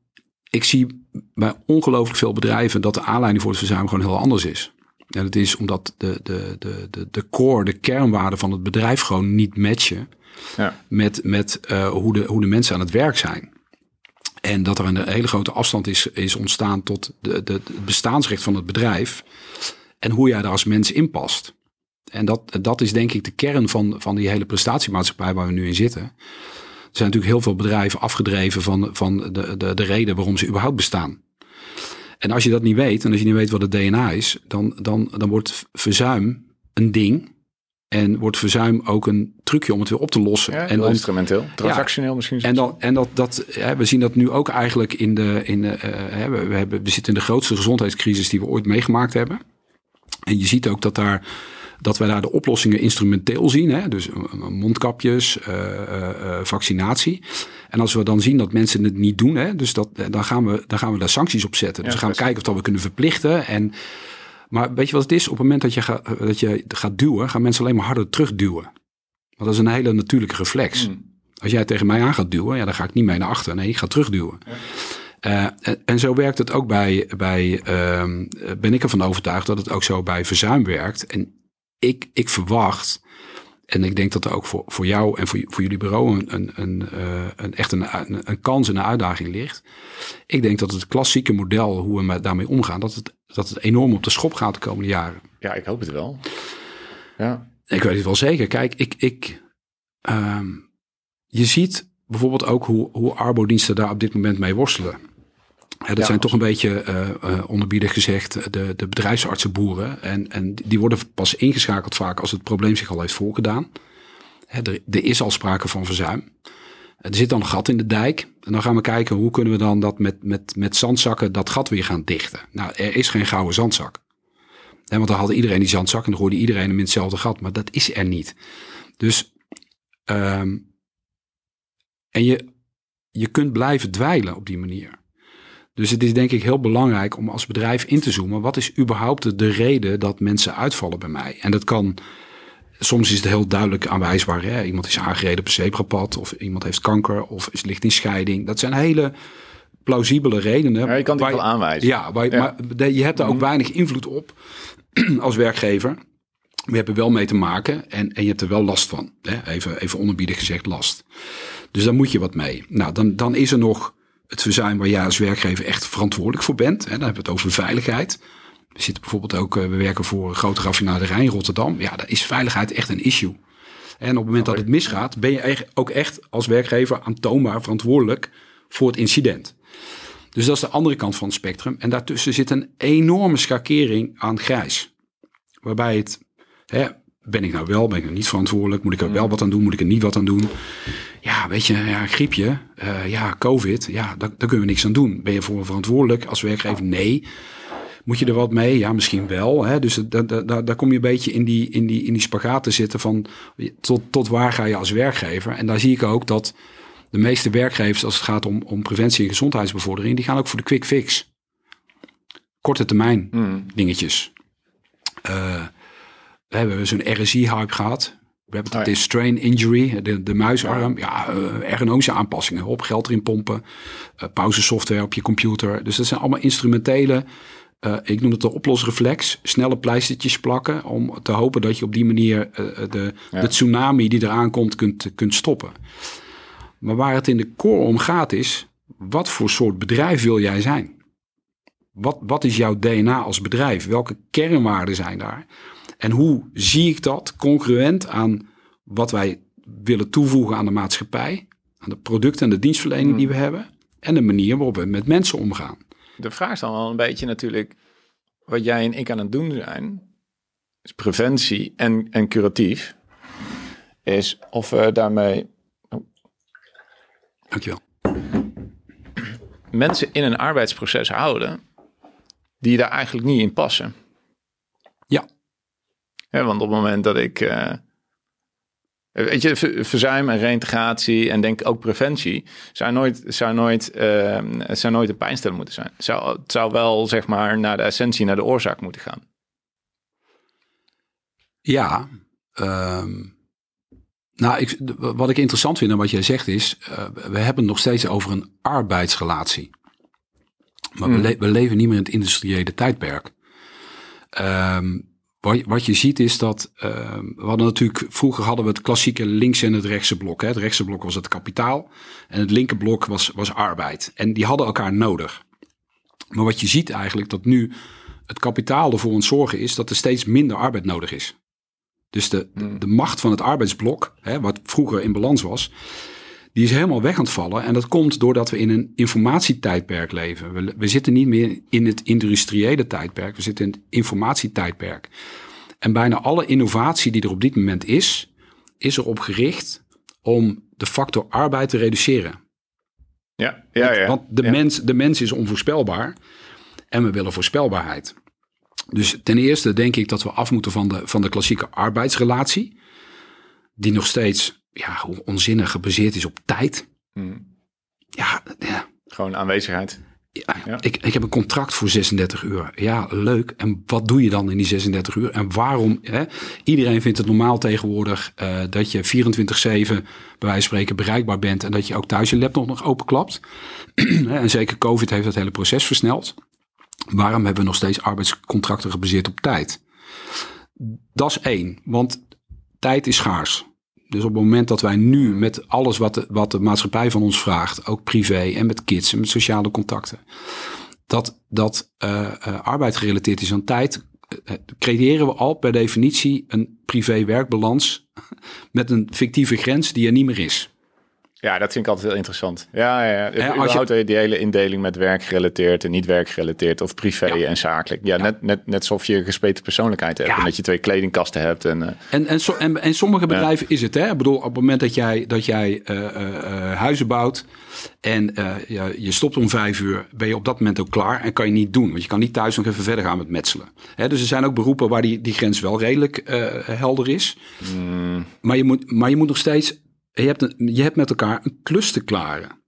ik zie bij ongelooflijk veel bedrijven dat de aanleiding voor het verzuim gewoon heel anders is. En het is omdat de, de, de, de, de core, de kernwaarden van het bedrijf gewoon niet matchen ja. met, met uh, hoe, de, hoe de mensen aan het werk zijn. En dat er een hele grote afstand is, is ontstaan tot de, de, het bestaansrecht van het bedrijf. En hoe jij daar als mens in past. En dat, dat is denk ik de kern van, van die hele prestatiemaatschappij waar we nu in zitten. Er zijn natuurlijk heel veel bedrijven afgedreven van, van de, de, de reden waarom ze überhaupt bestaan. En als je dat niet weet, en als je niet weet wat het DNA is, dan, dan, dan wordt verzuim een ding En wordt verzuim ook een trucje om het weer op te lossen. Ja, en dan, instrumenteel, transactioneel misschien. en dan, en dat, dat hè, we zien dat nu ook eigenlijk in de. In de uh, hè, we, we, hebben, we zitten in de grootste gezondheidscrisis die we ooit meegemaakt hebben. En je ziet ook dat daar dat wij daar de oplossingen instrumenteel zien. Hè? Dus mondkapjes, uh, uh, vaccinatie. En als we dan zien dat mensen het niet doen, hè? Dus dat, dan, gaan we, dan gaan we daar sancties op zetten. Dus ja, we gaan kijken of dat we kunnen verplichten. En, maar weet je wat het is? Op het moment dat je, ga, dat je gaat duwen, gaan mensen alleen maar harder terugduwen. Want dat is een hele natuurlijke reflex. Mm. Als jij tegen mij aan gaat duwen, ja, dan ga ik niet mee naar achter. Nee, ik ga terugduwen. Ja. Uh, en, en, zo werkt het ook bij, bij uh, ben ik ervan overtuigd dat het ook zo bij verzuim werkt. En ik, ik verwacht, en ik denk dat er ook voor, voor jou en voor, voor jullie bureau een, een, een, uh, een echt een, een, kans en een uitdaging ligt. Ik denk dat het klassieke model, hoe we daarmee omgaan, dat het, dat het enorm op de schop gaat de komende jaren. Ja, ik hoop het wel. Ja. Ik weet het wel zeker. Kijk, ik, ik, uh, je ziet bijvoorbeeld ook hoe, hoe arbodiensten daar op dit moment mee worstelen. Hè, dat ja, zijn toch een beetje uh, uh, onderbiedig gezegd de, de bedrijfsartsenboeren. En, en die worden pas ingeschakeld vaak als het probleem zich al heeft voorgedaan. Hè, er, er, is al sprake van verzuim. Er zit dan een gat in de dijk. En dan gaan we kijken hoe kunnen we dan dat met, met, met zandzakken dat gat weer gaan dichten. Nou, er is geen gouden zandzak. Hè, want dan hadden iedereen die zandzak en dan gooide iedereen hem in hetzelfde gat. Maar dat is er niet. Dus, um, en je, je kunt blijven dweilen op die manier. Dus het is denk ik heel belangrijk om als bedrijf in te zoomen. Wat is überhaupt de reden dat mensen uitvallen bij mij? En dat kan, soms is het heel duidelijk aanwijsbaar. Hè? Iemand is aangereden op een zebrapad of iemand heeft kanker of is, ligt in scheiding. Dat zijn hele plausibele redenen. Ja, je kan het wel aanwijzen. Ja, waar, ja. maar je hebt daar ook mhm. weinig invloed op als werkgever. We hebben wel mee te maken en, en je hebt er wel last van. Hè? Even, even onderbiedig gezegd last. Dus daar moet je wat mee. Nou, dan, dan is er nog het verzuim waar jij als werkgever echt verantwoordelijk voor bent. Hè, dan hebben we het over veiligheid. We zitten bijvoorbeeld ook, we werken voor een grote raffinaderij in Rotterdam. Ja, daar is veiligheid echt een issue. En op het moment dat het misgaat, ben je ook echt als werkgever aantoonbaar verantwoordelijk voor het incident. Dus dat is de andere kant van het spectrum. En daartussen zit een enorme schakering aan grijs. Waarbij het, hè, ben ik nou wel, ben ik nou niet verantwoordelijk? Moet ik er wel wat aan doen? Moet ik er niet wat aan doen? Ja, weet je, ja, griepje, uh, ja, COVID, ja, daar, daar kunnen we niks aan doen. Ben je voor verantwoordelijk als werkgever? Nee. Moet je er wat mee? Ja, misschien wel. Hè? Dus daar, daar, daar kom je een beetje in die, in die, in die spagaat te zitten van tot, tot waar ga je als werkgever? En daar zie ik ook dat de meeste werkgevers, als het gaat om, om preventie en gezondheidsbevordering, die gaan ook voor de quick fix. Korte termijn mm. dingetjes. Uh, we hebben zo'n RSI-hype gehad. We hebben het, oh, strain injury, de, de muisarm. Ja, uh, ergonomische aanpassingen op, geld erin pompen. Uh, pauzesoftware op je computer. Dus dat zijn allemaal instrumentele, uh, ik noem het de oplosreflex. Snelle pleistertjes plakken om te hopen dat je op die manier de, ja. de tsunami die eraan komt kunt, kunt stoppen. Maar waar het in de core om gaat is, wat voor soort bedrijf wil jij zijn? Wat, wat is jouw DNA als bedrijf? Welke kernwaarden zijn daar? En hoe zie ik dat congruent aan wat wij willen toevoegen aan de maatschappij, aan de producten en de dienstverlening die we hmm. hebben en de manier waarop we met mensen omgaan. De vraag is dan wel een beetje natuurlijk wat jij en ik aan het doen zijn, is preventie en, en curatief, is of we daarmee. Oh. Dankjewel. Mensen in een arbeidsproces houden die daar eigenlijk niet in passen. Ja, want op het moment dat ik. Uh, weet je, verzuim en reintegratie en denk ook preventie zou nooit, zou nooit, uh, zou nooit een pijnstiller moeten zijn. Zou, het zou wel zeg maar naar de essentie, naar de oorzaak moeten gaan. Ja, um, nou, ik, wat ik interessant vind en wat jij zegt is, uh, we hebben het nog steeds over een arbeidsrelatie. Maar we, hmm. le we, leven niet meer in het industriële tijdperk. Um, wat, wat je ziet is dat uh, we hadden natuurlijk vroeger hadden we het klassieke links en het rechtse blok. Hè. Het rechtse blok was het kapitaal en het linker blok was, was arbeid. En die hadden elkaar nodig. Maar wat je ziet eigenlijk dat nu het kapitaal ervoor aan zorgen is dat er steeds minder arbeid nodig is. Dus de, de, hmm. de macht van het arbeidsblok, hè, wat vroeger in balans was, die is helemaal weg aan het vallen. En dat komt doordat we in een informatietijdperk leven. We, we zitten niet meer in het industriële tijdperk, we zitten in het informatietijdperk. En bijna alle innovatie die er op dit moment is, is erop gericht om de factor arbeid te reduceren. Ja, ja, ja. Want de, ja. mens, de mens is onvoorspelbaar en we willen voorspelbaarheid. Dus ten eerste denk ik dat we af moeten van de, van de klassieke arbeidsrelatie, die nog steeds ja, hoe onzinnig gebaseerd is op tijd. Hmm. Ja, ja, Gewoon aanwezigheid. ja, Ja. Ik, ik heb een contract voor 36 uur. Ja, leuk. En wat doe je dan in die 36 uur? En waarom? Hè? Iedereen vindt het normaal tegenwoordig eh, dat je 24-7 bij wijze van spreken bereikbaar bent. En dat je ook thuis je laptop nog openklapt. En zeker COVID heeft dat hele proces versneld. Waarom hebben we nog steeds arbeidscontracten gebaseerd op tijd? Dat is één, want tijd is schaars. Dus op het moment dat wij nu met alles wat de, wat de maatschappij van ons vraagt, ook privé en met kids en met sociale contacten, dat, dat eh, arbeid gerelateerd is aan tijd, eh, creëren we al per definitie een privé-werkbalans met een fictieve grens die er niet meer is. Ja, dat vind ik altijd heel interessant. Ja, ja, ja. als je- Überhaupt die hele indeling met werkgerelateerd en niet werkgerelateerd of privé Ja. en zakelijk. Ja, Net, net, net alsof je een gespleten persoonlijkheid hebt Ja. en dat je twee kledingkasten hebt. En, eh, En, en, so, en, en sommige bedrijven is het, hè? Ik bedoel, op het moment dat jij, dat jij eh, eh, huizen bouwt en je, je stopt om vijf uur, ben je op dat moment ook klaar en kan je niet doen. Want je kan niet thuis nog even verder gaan met metselen. Hè, dus er zijn ook beroepen waar die, die grens wel redelijk helder is. Maar, je moet, maar je moet nog steeds, je hebt, je hebt met elkaar een klus te klaren.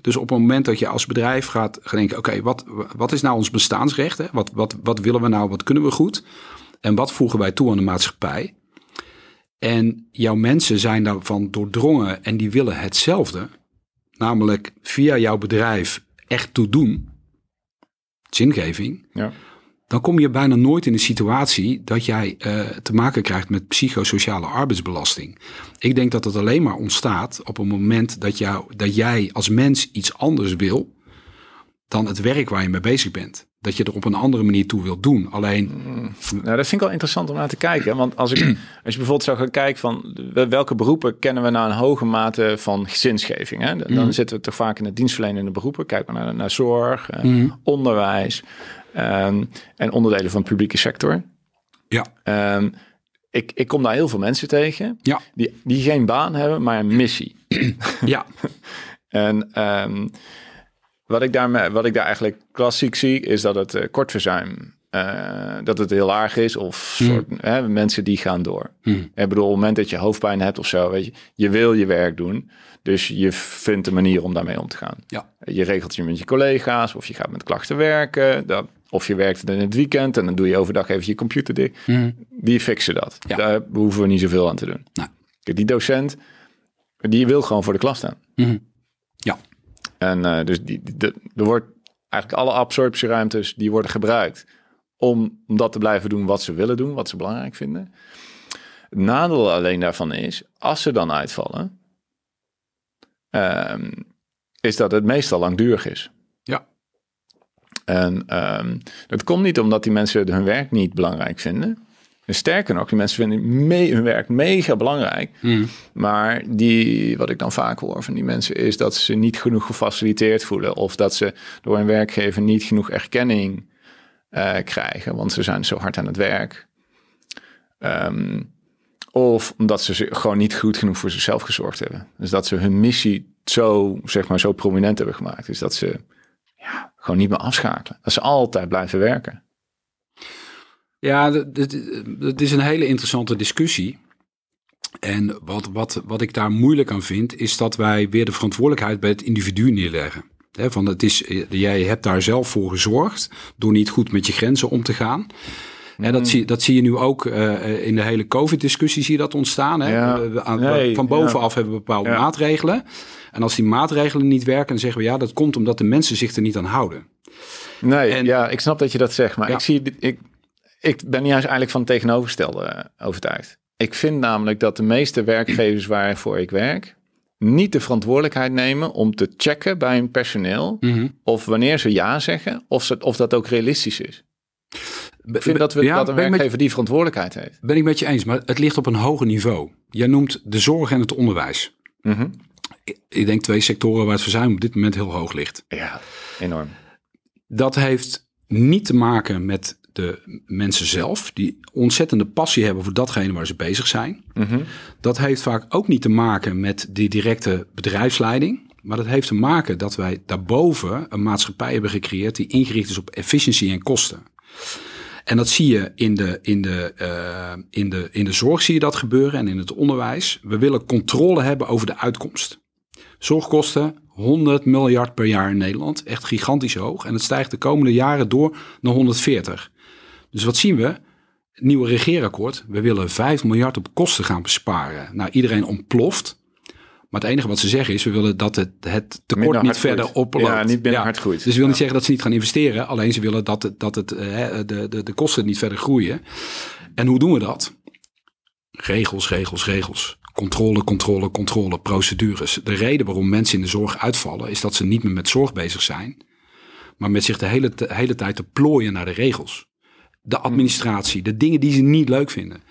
Dus op het moment dat je als bedrijf gaat gaan denken, oké, wat, wat is nou ons bestaansrecht? Hè? Wat, wat, wat willen we nou, wat kunnen we goed? En wat voegen wij toe aan de maatschappij? En jouw mensen zijn daarvan doordrongen en die willen hetzelfde. Namelijk via jouw bedrijf echt toe doen. Zingeving. ja. Dan kom je bijna nooit in een situatie dat jij eh, te maken krijgt met psychosociale arbeidsbelasting. Ik denk dat het alleen maar ontstaat op een moment dat, jou, dat jij als mens iets anders wil dan het werk waar je mee bezig bent. Dat je er op een andere manier toe wilt doen. Alleen, Nou, dat vind ik wel interessant om naar te kijken. Want als, ik, als je bijvoorbeeld zou gaan kijken van welke beroepen kennen we nou een hoge mate van gezinsgeving. Hè? Dan Mhm. zitten we toch vaak in de dienstverlenende beroepen. Kijk maar naar, naar zorg, eh, Mhm. onderwijs ehm, en onderdelen van de publieke sector. ja, Ehm, ik, ik kom daar heel veel mensen tegen ja, die, die geen baan hebben, maar een missie. ja, En ehm, wat, ik daarmee, wat ik daar eigenlijk klassiek zie, is dat het eh, kort verzuim, eh, dat het heel laag is. Of soort, hè, mensen die gaan door. Hmm. Ik bedoel, op het moment dat je hoofdpijn hebt of zo, weet je, je wil je werk doen. Dus je vindt een manier om daarmee om te gaan. ja, Je regelt je met je collega's, of je gaat met klachten werken. Dat, of je werkt in het weekend en dan doe je overdag even je computer dicht. Die fixen dat. Ja. Daar hoeven we niet zoveel aan te doen. Nou. Kijk, die docent, die wil gewoon voor de klas staan. Mhm. ja, En eh, dus die, die- de, er wordt eigenlijk alle absorptieruimtes die worden gebruikt om, om dat te blijven doen wat ze willen doen, wat ze belangrijk vinden. Het nadeel alleen daarvan is, als ze dan uitvallen, ehm, is dat het meestal langdurig is. En ehm dat komt niet omdat die mensen hun werk niet belangrijk vinden. En sterker nog, die mensen vinden me- hun werk mega belangrijk. Mhm. Maar die, wat ik dan vaak hoor van die mensen is dat ze niet genoeg gefaciliteerd voelen. Of dat ze door een werkgever niet genoeg erkenning eh, krijgen. Want ze zijn zo hard aan het werk. Ehm, of omdat ze zich gewoon niet goed genoeg voor zichzelf gezorgd hebben. Dus dat ze hun missie zo, zeg maar, zo prominent hebben gemaakt. Dus dat ze gewoon niet meer afschakelen. Dat ze altijd blijven werken. Ja, dat- dat is een hele interessante discussie. En wat, wat, wat ik daar moeilijk aan vind, is dat wij weer de verantwoordelijkheid bij het individu neerleggen. Hè, van het is, jij hebt daar zelf voor gezorgd door niet goed met je grenzen om te gaan. En dat, zie, dat zie je nu ook eh, in de hele COVID-discussie zie je dat ontstaan. Hè? Ja. Nee, van bovenaf hebben we bepaalde Ja. maatregelen. En als die maatregelen niet werken, dan zeggen we ja, dat komt omdat de mensen zich er niet aan houden. Nee, En- ja, ik snap dat je dat zegt, maar Ja. ik zie, ik, ik ben juist eigenlijk van het tegenovergestelde eh, overtuigd. Ik vind namelijk dat de meeste werkgevers waarvoor ik werk niet de verantwoordelijkheid nemen om te checken bij hun personeel of wanneer ze ja zeggen, of, ze, of dat ook realistisch is. Ik vind dat, we, Ja, dat een met- werkgever die verantwoordelijkheid heeft. Ben ik met je eens, maar het ligt op een hoger niveau. Jij noemt de zorg en het onderwijs. Mhm. Ik- Ik denk twee sectoren waar het verzuim op dit moment heel hoog ligt. Ja, enorm. Dat heeft niet te maken met de mensen zelf, die ontzettende passie hebben voor datgene waar ze bezig zijn. Mhm. Dat heeft vaak ook niet te maken met die directe bedrijfsleiding. Maar dat heeft te maken dat wij daarboven een maatschappij hebben gecreëerd die ingericht is op efficiëntie en kosten. En dat zie je in de, in, de, uh, in, de, in de zorg zie je dat gebeuren en in het onderwijs. We willen controle hebben over de uitkomst. Zorgkosten 100 miljard per jaar in Nederland, echt gigantisch hoog. En het stijgt de komende jaren door naar 140. Dus wat zien we? Nieuwe regeerakkoord. We willen 5 miljard op kosten gaan besparen. Nou, iedereen ontploft. Maar het enige wat ze zeggen is, we willen dat het, het tekort niet verder oploopt. Ja, niet binnen hard groeit. Dus ze willen niet zeggen dat ze niet gaan investeren. Alleen ze willen dat, het, dat het, eh, de, de, de kosten niet verder groeien. En hoe doen we dat? Regels, regels, regels. Controle, controle, controle, procedures. De reden waarom mensen in de zorg uitvallen, is dat ze niet meer met zorg bezig zijn. Maar met zich de hele, de hele tijd te plooien naar de regels. De administratie, de dingen die ze niet leuk vinden.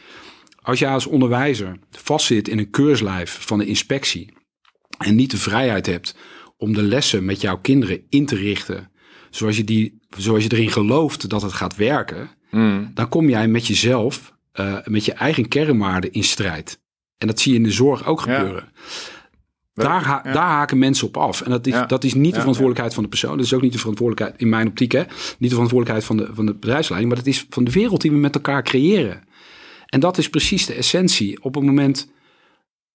Als jij als onderwijzer vastzit in een keurslijf van de inspectie en niet de vrijheid hebt om de lessen met jouw kinderen in te richten zoals je, die, zoals je erin gelooft dat het gaat werken, Mm. dan kom jij met jezelf, uh, met je eigen kernwaarden in strijd. En dat zie je in de zorg ook gebeuren. Daar, ha- daar haken mensen op af. En dat is, dat is niet de verantwoordelijkheid van de persoon. Dat is ook niet de verantwoordelijkheid, in mijn optiek, hè, niet de verantwoordelijkheid van de, van de bedrijfsleiding. Maar dat is van de wereld die we met elkaar creëren. En dat is precies de essentie. Op het moment.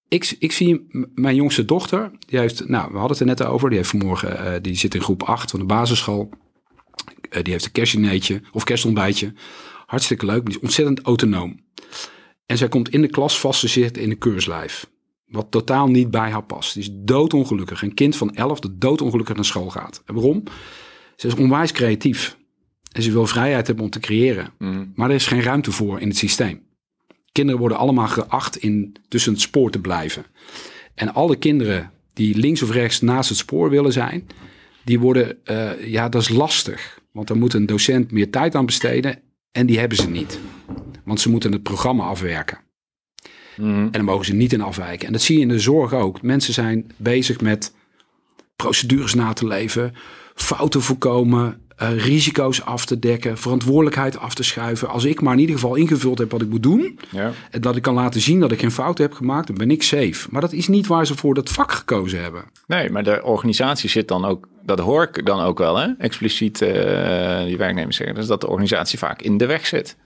Ik, ik zie mijn jongste dochter, die heeft, nou, we hadden het er net over, die heeft vanmorgen, eh, die zit in groep 8 van de basisschool. Eh, die heeft een kerstdineetje of kerstontbijtje. Hartstikke leuk, die is ontzettend autonoom. En zij komt in de klas vast te zitten in een keurslijf. Wat totaal niet bij haar past. Die is doodongelukkig. Een kind van 11 dat doodongelukkig naar school gaat. En waarom? Ze is onwijs creatief. En ze wil vrijheid hebben om te creëren. Mm. Maar er is geen ruimte voor in het systeem. Kinderen worden allemaal geacht in tussen het spoor te blijven. En alle kinderen die links of rechts naast het spoor willen zijn, die worden, eh, ja, dat is lastig. Want dan moet een docent meer tijd aan besteden en die hebben ze niet. Want ze moeten het programma afwerken. Mm. En dan mogen ze niet in afwijken. En dat zie je in de zorg ook. Mensen zijn bezig met procedures na te leven, fouten voorkomen, eh, risico's af te dekken, verantwoordelijkheid af te schuiven. Als ik maar in ieder geval ingevuld heb wat ik moet doen, Ja. en dat ik kan laten zien dat ik geen fouten heb gemaakt, dan ben ik safe. Maar dat is niet waar ze voor dat vak gekozen hebben. Nee, maar de organisatie zit dan ook, dat hoor ik dan ook wel, hè? expliciet eh, die werknemers zeggen, dus dat de organisatie vaak in de weg zit.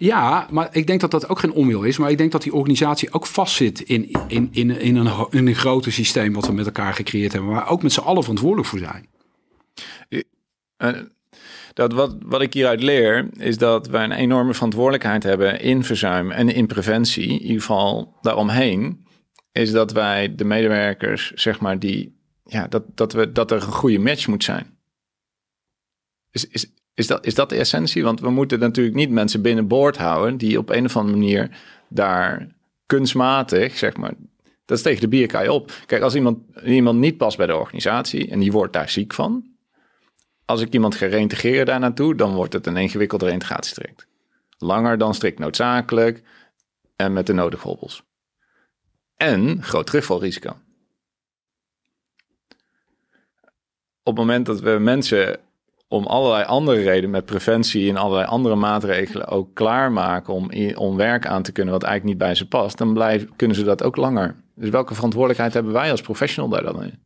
Ja, maar ik denk dat dat ook geen onwil is. Maar ik denk dat die organisatie ook vastzit in, in, in, in, een, in een groter systeem wat we met elkaar gecreëerd hebben. Waar ook met z'n allen verantwoordelijk voor zijn. Eh, dat wat, wat ik hieruit leer, is dat wij een enorme verantwoordelijkheid hebben in verzuim en in preventie, in ieder geval daaromheen, is dat wij de medewerkers, zeg maar, die, ja, dat, dat, we, dat er een goede match moet zijn. Is, is, is, dat, is dat de essentie? Want we moeten natuurlijk niet mensen binnenboord houden die op een of andere manier daar kunstmatig, zeg maar, dat is tegen de bierkaai op. Kijk, als iemand, iemand niet past bij de organisatie en die wordt daar ziek van, als ik iemand ga reintegreren daar naartoe, dan wordt het een ingewikkelde reintegratietraject. Langer dan strikt noodzakelijk en met de nodige hobbels. En groot terugvalrisico. Op het moment dat we mensen om allerlei andere redenen met preventie en allerlei andere maatregelen ook klaarmaken om, om werk aan te kunnen wat eigenlijk niet bij ze past, dan blijven, kunnen ze dat ook langer. Dus welke verantwoordelijkheid hebben wij als professional daar dan in?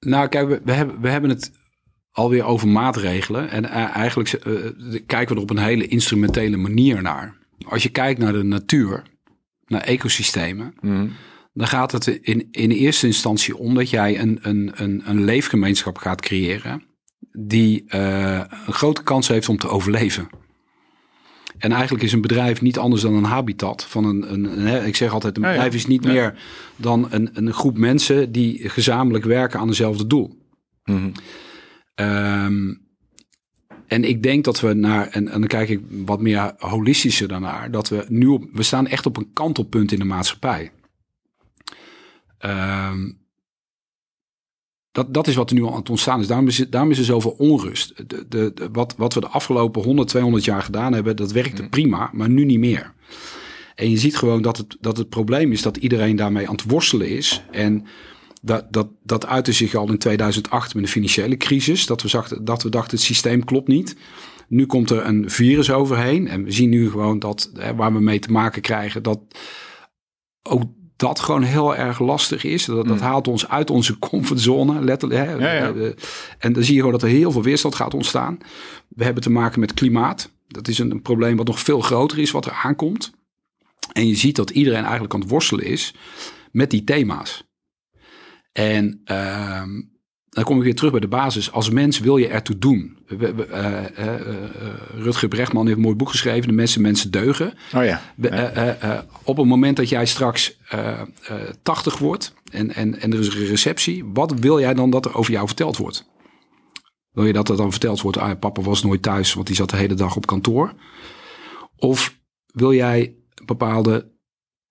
Nou, kijk, we, we, hebben, we hebben het alweer over maatregelen. En eh, eigenlijk eh, kijken we er op een hele instrumentele manier naar. Als je kijkt naar de natuur, naar ecosystemen, Mhm. dan gaat het in, in eerste instantie om dat jij een, een, een, een leefgemeenschap gaat creëren die eh, een grote kans heeft om te overleven. En eigenlijk is een bedrijf niet anders dan een habitat van een, een, ik zeg altijd, een Ja, ja. bedrijf is niet Ja. meer dan een, een groep mensen die gezamenlijk werken aan dezelfde doel. Mhm. Ehm, en ik denk dat we naar, en, en dan kijk ik wat meer holistischer daarnaar, dat we nu op, we staan echt op een kantelpunt in de maatschappij. Ehm, dat, dat is wat er nu al aan het ontstaan is. Daarom is, het- daarom is er zoveel onrust. De, de, de- wat, wat we de afgelopen 100, 200 jaar gedaan hebben, dat werkte prima, maar nu niet meer. En je ziet gewoon dat het, dat het probleem is dat iedereen daarmee aan het worstelen is. En dat, dat, dat uitte zich al in 2008 met de financiële crisis. Dat we, zachten, dat we dachten het systeem klopt niet. Nu komt er een virus overheen. En we zien nu gewoon dat hè, waar we mee te maken krijgen, dat ook dat gewoon heel erg lastig is. Dat, dat haalt ons uit onze comfortzone, letterlijk. Hè. Ja, ja. Eh, En dan zie je gewoon dat er heel veel weerstand gaat ontstaan. We hebben te maken met klimaat. Dat is een, een probleem wat nog veel groter is, wat er aankomt. En je ziet dat iedereen eigenlijk aan het worstelen is met die thema's. En ehm, dan kom ik weer terug bij de basis. Als mens wil je ertoe doen. We- we- eh, eh, eh, Rutger Brechtman heeft een mooi boek geschreven. De mensen, mensen deugen. Oh ja. Op het moment dat jij straks eh, eh, 80 wordt en, en, en er is een receptie, wat wil jij dan dat er over jou verteld wordt? Wil je dat er dan verteld wordt, ah, papa was nooit thuis, want die zat de hele dag op kantoor? Of wil jij bepaalde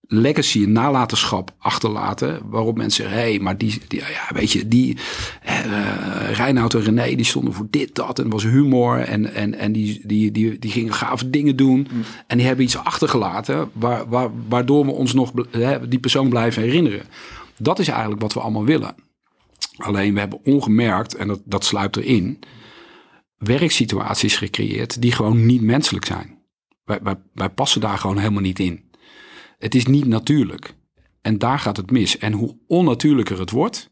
legacy, een nalatenschap achterlaten, waarop mensen zeggen, hé, hey, maar die, die, ja, weet je, die eh Reinoud en René, die stonden voor dit, dat, en was humor, en, en, en die, die, die, die gingen gave dingen doen, en die hebben iets achtergelaten, waar, waar, waardoor we ons nog hè, die persoon blijven herinneren. Dat is eigenlijk wat we allemaal willen. Alleen we hebben ongemerkt, en dat, dat sluipt erin, werksituaties gecreëerd die gewoon niet menselijk zijn. Wij, wij, wij passen daar gewoon helemaal niet in. Het is niet natuurlijk. En daar gaat het mis. En hoe onnatuurlijker het wordt,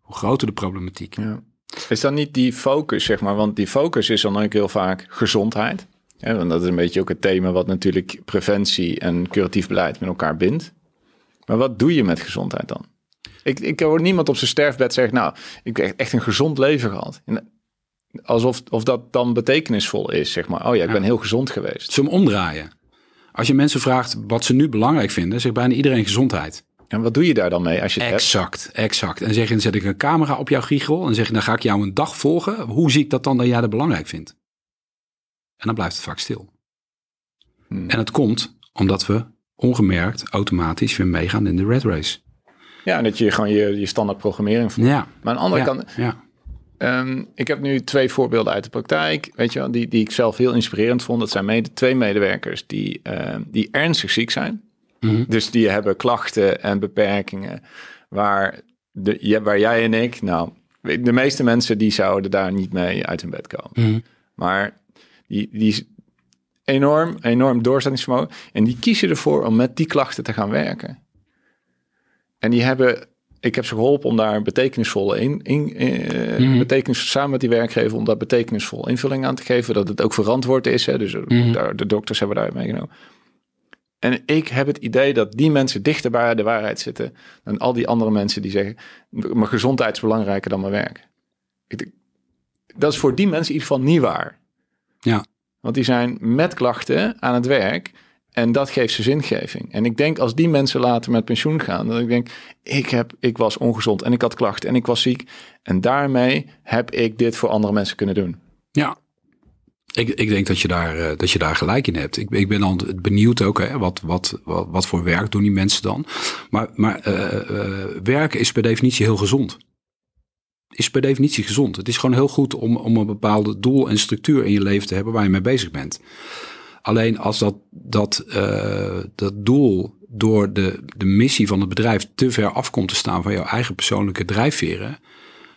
hoe groter de problematiek. Ja. Is dan niet die focus, zeg maar? Want die focus is dan ook heel vaak gezondheid. Ja, want dat is een beetje ook het thema wat natuurlijk preventie en curatief beleid met elkaar bindt. Maar wat doe je met gezondheid dan? Ik, ik hoor niemand op zijn sterfbed zeggen, nou, ik heb echt een gezond leven gehad. En alsof of dat dan betekenisvol is, zeg maar. Oh ja, ik ben heel gezond geweest. Ze hem omdraaien. Als je mensen vraagt wat ze nu belangrijk vinden, zegt bijna iedereen gezondheid. En wat doe je daar dan mee als je het hebt? Exact, exact. En zeg je, dan zet ik een camera op jouw giegel en zeg je, dan ga ik jou een dag volgen. Hoe zie ik dat dan dat jij dat belangrijk vindt? En dan blijft het vaak stil. Hmm. En het komt omdat we ongemerkt automatisch weer meegaan in de red race. Ja, en dat je gewoon je, je standaard programmering volgt. Ja. Maar aan de andere ja, kant, ja. Ehm, ik heb nu twee voorbeelden uit de praktijk, weet je wel, die, die ik zelf heel inspirerend vond. Dat zijn mede, twee medewerkers die, ehm, die ernstig ziek zijn. Mhm. Dus die hebben klachten en beperkingen waar, de, waar jij en ik, nou, de meeste mensen die zouden daar niet mee uit hun bed komen. Mhm. Maar die, die is enorm, enorm doorzettingsvermogen. En die kiezen ervoor om met die klachten te gaan werken. En die hebben, ik heb ze geholpen om daar een betekenisvolle in, in, eh, Mhm. betekenis, samen met die werkgever, om daar betekenisvol invulling aan te geven. Dat het ook verantwoord is. Hè? Dus Mhm. daar, de dokters hebben daar meegenomen. En ik heb het idee dat die mensen dichter bij de waarheid zitten dan al die andere mensen die zeggen: mijn gezondheid is belangrijker dan mijn werk. Ik dat is voor die mensen in ieder geval niet waar. Ja. Want die zijn met klachten aan het werk en dat geeft ze zingeving. En ik denk als die mensen later met pensioen gaan, dat ik denk, ik, heb, ik was ongezond en ik had klachten en ik was ziek. En daarmee heb ik dit voor andere mensen kunnen doen. Ja. Ik, ik denk dat je, daar, eh, dat je daar gelijk in hebt. Ik, ik ben dan benieuwd ook, hè, wat, wat, wat, wat voor werk doen die mensen dan? Maar, maar eh, eh, werken is per definitie heel gezond. Is per definitie gezond. Het is gewoon heel goed om, om een bepaalde doel en structuur in je leven te hebben waar je mee bezig bent. Alleen als dat, dat, eh, dat doel door de, de missie van het bedrijf te ver af komt te staan van jouw eigen persoonlijke drijfveren.